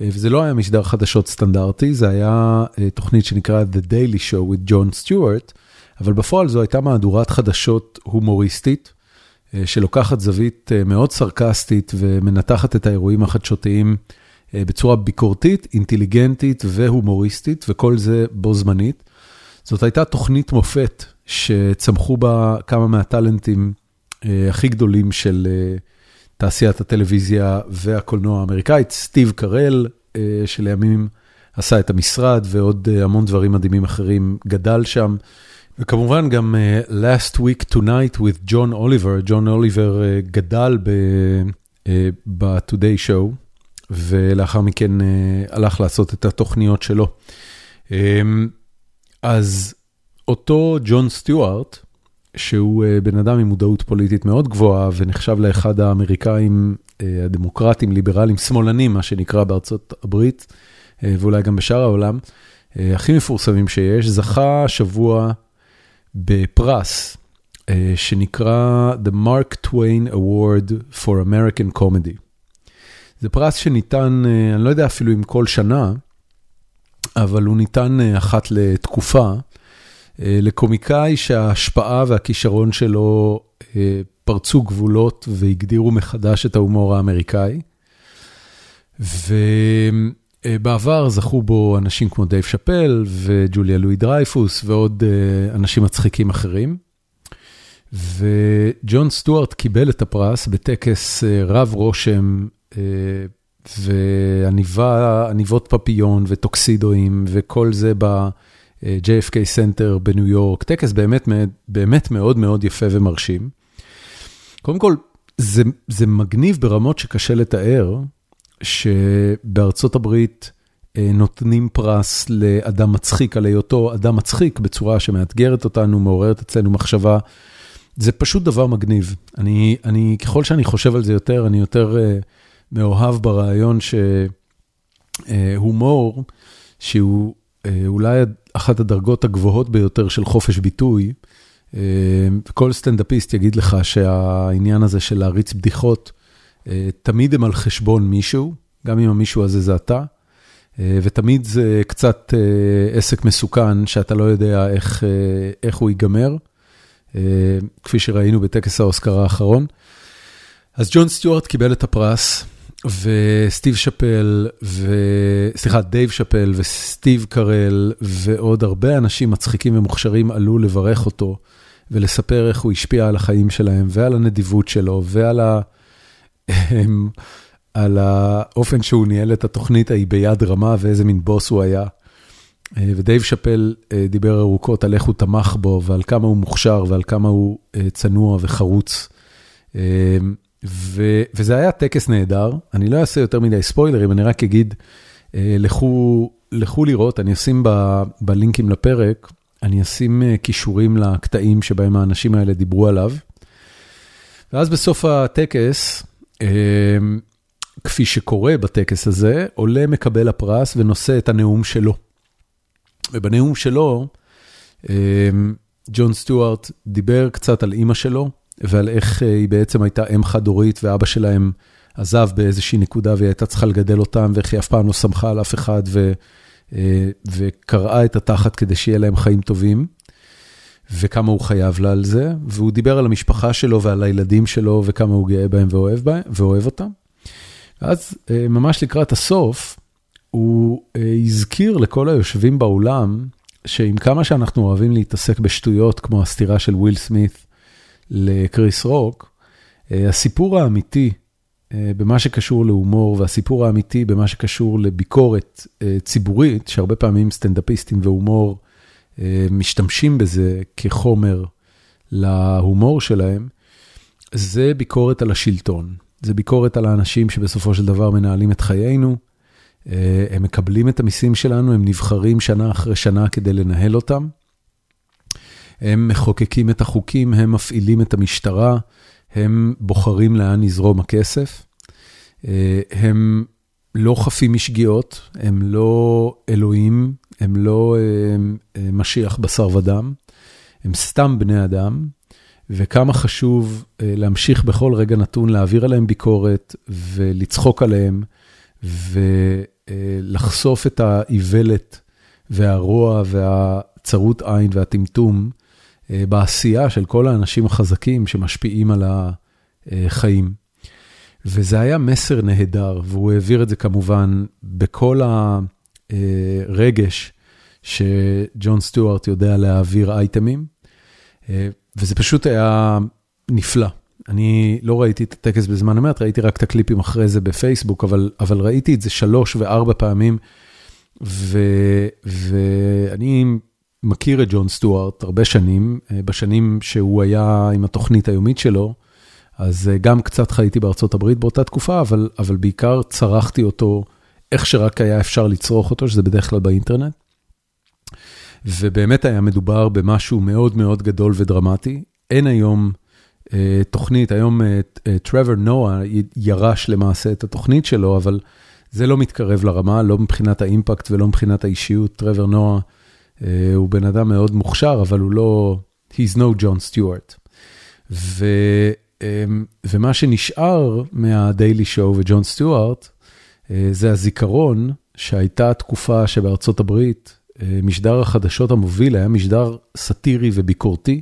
וזה לא היה משדר חדשות סטנדרטי, זה היה תוכנית שנקרא The Daily Show with John Stewart, אבל בפועל זו הייתה מהדורת חדשות הומוריסטית, שלוקחת זווית מאוד סרקסטית ומנתחת את האירועים החדשותיים בצורה ביקורתית, אינטליגנטית והומוריסטית, וכל זה בו זמנית. זאת הייתה תוכנית מופת שצמחו בה כמה מהטאלנטים הכי גדולים של תעשיית הטלוויזיה והקולנוע האמריקאית, סטיב קרל, שלימים עשה את המשרד ועוד המון דברים מדהימים אחרים, גדל שם. וכמובן גם Last Week Tonight with John Oliver, ג'ון אוליבר גדל ב-Today Show, ולאחר מכן הלך לעשות את התוכניות שלו. אז אותו ג'ון סטיוארט, שהוא בן אדם עם מודעות פוליטית מאוד גבוהה, ונחשב לאחד האמריקאים הדמוקרטים, ליברליים, שמאלנים, מה שנקרא בארצות הברית, ואולי גם בשאר העולם, הכי מפורסמים שיש, זכה שבוע בפרס שנקרא The Mark Twain Award for American Comedy. זה פרס שניתן, אני לא יודע אפילו אם כל שנה, אבל הוא ניתן אחת לתקופה לקומיקאי שההשפעה והכישרון שלו פרצו גבולות והגדירו מחדש את ההומור האמריקאי. ובעבר זכו בו אנשים כמו דייב שאפל וג'וליה לואי דרייפוס ועוד אנשים מצחיקים אחרים. וג'ון סטוארט קיבל את הפרס בטקס רב רושם ועניבות פפיון וטוקסידואים וכל זה ב-JFK Center בניו יורק, טקס באמת, באמת מאוד מאוד יפה ומרשים. קודם כל, זה, זה מגניב ברמות שקשה לתאר, שבארצות הברית נותנים פרס לאדם מצחיק על היותו אדם מצחיק בצורה שמאתגרת אותנו, מעוררת אצלנו מחשבה. זה פשוט דבר מגניב. אני, אני, ככל שאני חושב על זה יותר, אני יותר uh, מאוהב ברעיון שהומור, שהוא uh, אולי אחת הדרגות הגבוהות ביותר של חופש ביטוי, uh, כל סטנדאפיסט יגיד לך שהעניין הזה של להריץ בדיחות, uh, תמיד הם על חשבון מישהו, גם אם המישהו הזה זה אתה, uh, ותמיד זה קצת עסק מסוכן, שאתה לא יודע איך, איך הוא ייגמר. כפי שראינו בטקס האוסקר האחרון. אז ג'ון סטיוארט קיבל את הפרס, וסטיב שאפל, ו... סליחה, דייב שאפל וסטיב קרל, ועוד הרבה אנשים מצחיקים ומוכשרים עלו לברך אותו, ולספר איך הוא השפיע על החיים שלהם, ועל הנדיבות שלו, ועל ה... על האופן שהוא ניהל את התוכנית ההיא ביד רמה, ואיזה מין בוס הוא היה. ודייב שאפל דיבר ארוכות על איך הוא תמך בו ועל כמה הוא מוכשר ועל כמה הוא צנוע וחרוץ. ו, וזה היה טקס נהדר, אני לא אעשה יותר מדי ספוילרים, אני רק אגיד, לכו, לכו לראות, אני אשים ב, בלינקים לפרק, אני אשים קישורים לקטעים שבהם האנשים האלה דיברו עליו. ואז בסוף הטקס, כפי שקורה בטקס הזה, עולה מקבל הפרס ונושא את הנאום שלו. ובנאום שלו, ג'ון סטיוארט דיבר קצת על אימא שלו, ועל איך היא בעצם הייתה אם חד-הורית, ואבא שלהם עזב באיזושהי נקודה, והיא הייתה צריכה לגדל אותם, ואיך היא אף פעם לא סמכה על אף אחד, ו, וקרעה את התחת כדי שיהיה להם חיים טובים, וכמה הוא חייב לה על זה, והוא דיבר על המשפחה שלו ועל הילדים שלו, וכמה הוא גאה בהם ואוהב, בהם, ואוהב אותם. ואז ממש לקראת הסוף, הוא הזכיר לכל היושבים באולם, שעם כמה שאנחנו אוהבים להתעסק בשטויות, כמו הסתירה של וויל סמית לקריס רוק, הסיפור האמיתי במה שקשור להומור, והסיפור האמיתי במה שקשור לביקורת ציבורית, שהרבה פעמים סטנדאפיסטים והומור משתמשים בזה כחומר להומור שלהם, זה ביקורת על השלטון. זה ביקורת על האנשים שבסופו של דבר מנהלים את חיינו. הם מקבלים את המיסים שלנו, הם נבחרים שנה אחרי שנה כדי לנהל אותם. הם מחוקקים את החוקים, הם מפעילים את המשטרה, הם בוחרים לאן יזרום הכסף. הם לא חפים משגיאות, הם לא אלוהים, הם לא משיח בשר ודם, הם סתם בני אדם, וכמה חשוב להמשיך בכל רגע נתון להעביר עליהם ביקורת ולצחוק עליהם, ולחשוף את האיוולת והרוע והצרות עין והטמטום בעשייה של כל האנשים החזקים שמשפיעים על החיים. וזה היה מסר נהדר, והוא העביר את זה כמובן בכל הרגש שג'ון סטיוארט יודע להעביר אייטמים, וזה פשוט היה נפלא. אני לא ראיתי את הטקס בזמן אמת, ראיתי רק את הקליפים אחרי זה בפייסבוק, אבל, אבל ראיתי את זה שלוש וארבע פעמים, ו, ואני מכיר את ג'ון סטיוארט הרבה שנים, בשנים שהוא היה עם התוכנית היומית שלו, אז גם קצת חייתי בארצות הברית באותה תקופה, אבל, אבל בעיקר צרכתי אותו איך שרק היה אפשר לצרוך אותו, שזה בדרך כלל באינטרנט. ובאמת היה מדובר במשהו מאוד מאוד גדול ודרמטי. אין היום uh, תוכנית, היום טרוור uh, נואה ירש למעשה את התוכנית שלו, אבל זה לא מתקרב לרמה, לא מבחינת האימפקט ולא מבחינת האישיות. טרוור נואה uh, הוא בן אדם מאוד מוכשר, אבל הוא לא, he's no John Stewart. ו... אמ, ומה שנשאר מהדיילי שואו וג'ון סטיוארט, אה, זה הזיכרון שהייתה תקופה שבארצות הברית, אה, משדר החדשות המוביל היה משדר סאטירי וביקורתי.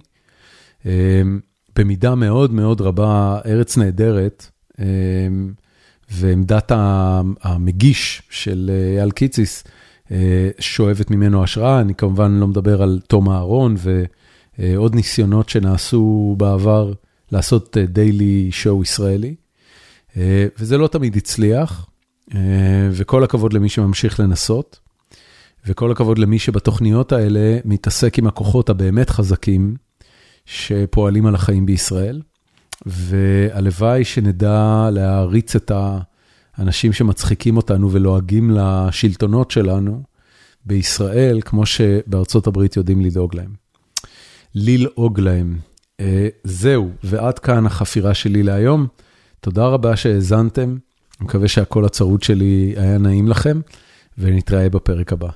אמ, במידה מאוד מאוד רבה, ארץ נהדרת, אמ, ועמדת המגיש של אה, אייל קיציס שואבת ממנו השראה. אני כמובן לא מדבר על תום אהרון ועוד ניסיונות שנעשו בעבר. לעשות דיילי שואו ישראלי, אה, וזה לא תמיד הצליח, אה, וכל הכבוד למי שממשיך לנסות, וכל הכבוד למי שבתוכניות האלה מתעסק עם הכוחות הבאמת חזקים שפועלים על החיים בישראל, והלוואי שנדע להעריץ את האנשים שמצחיקים אותנו ולועגים לשלטונות שלנו בישראל, כמו שבארצות הברית יודעים לדאוג להם. ללעוג להם. אה, זהו, ועד כאן החפירה שלי להיום. תודה רבה שהאזנתם, מקווה שהקול הצרוד שלי היה נעים לכם, ונתראה בפרק הבא.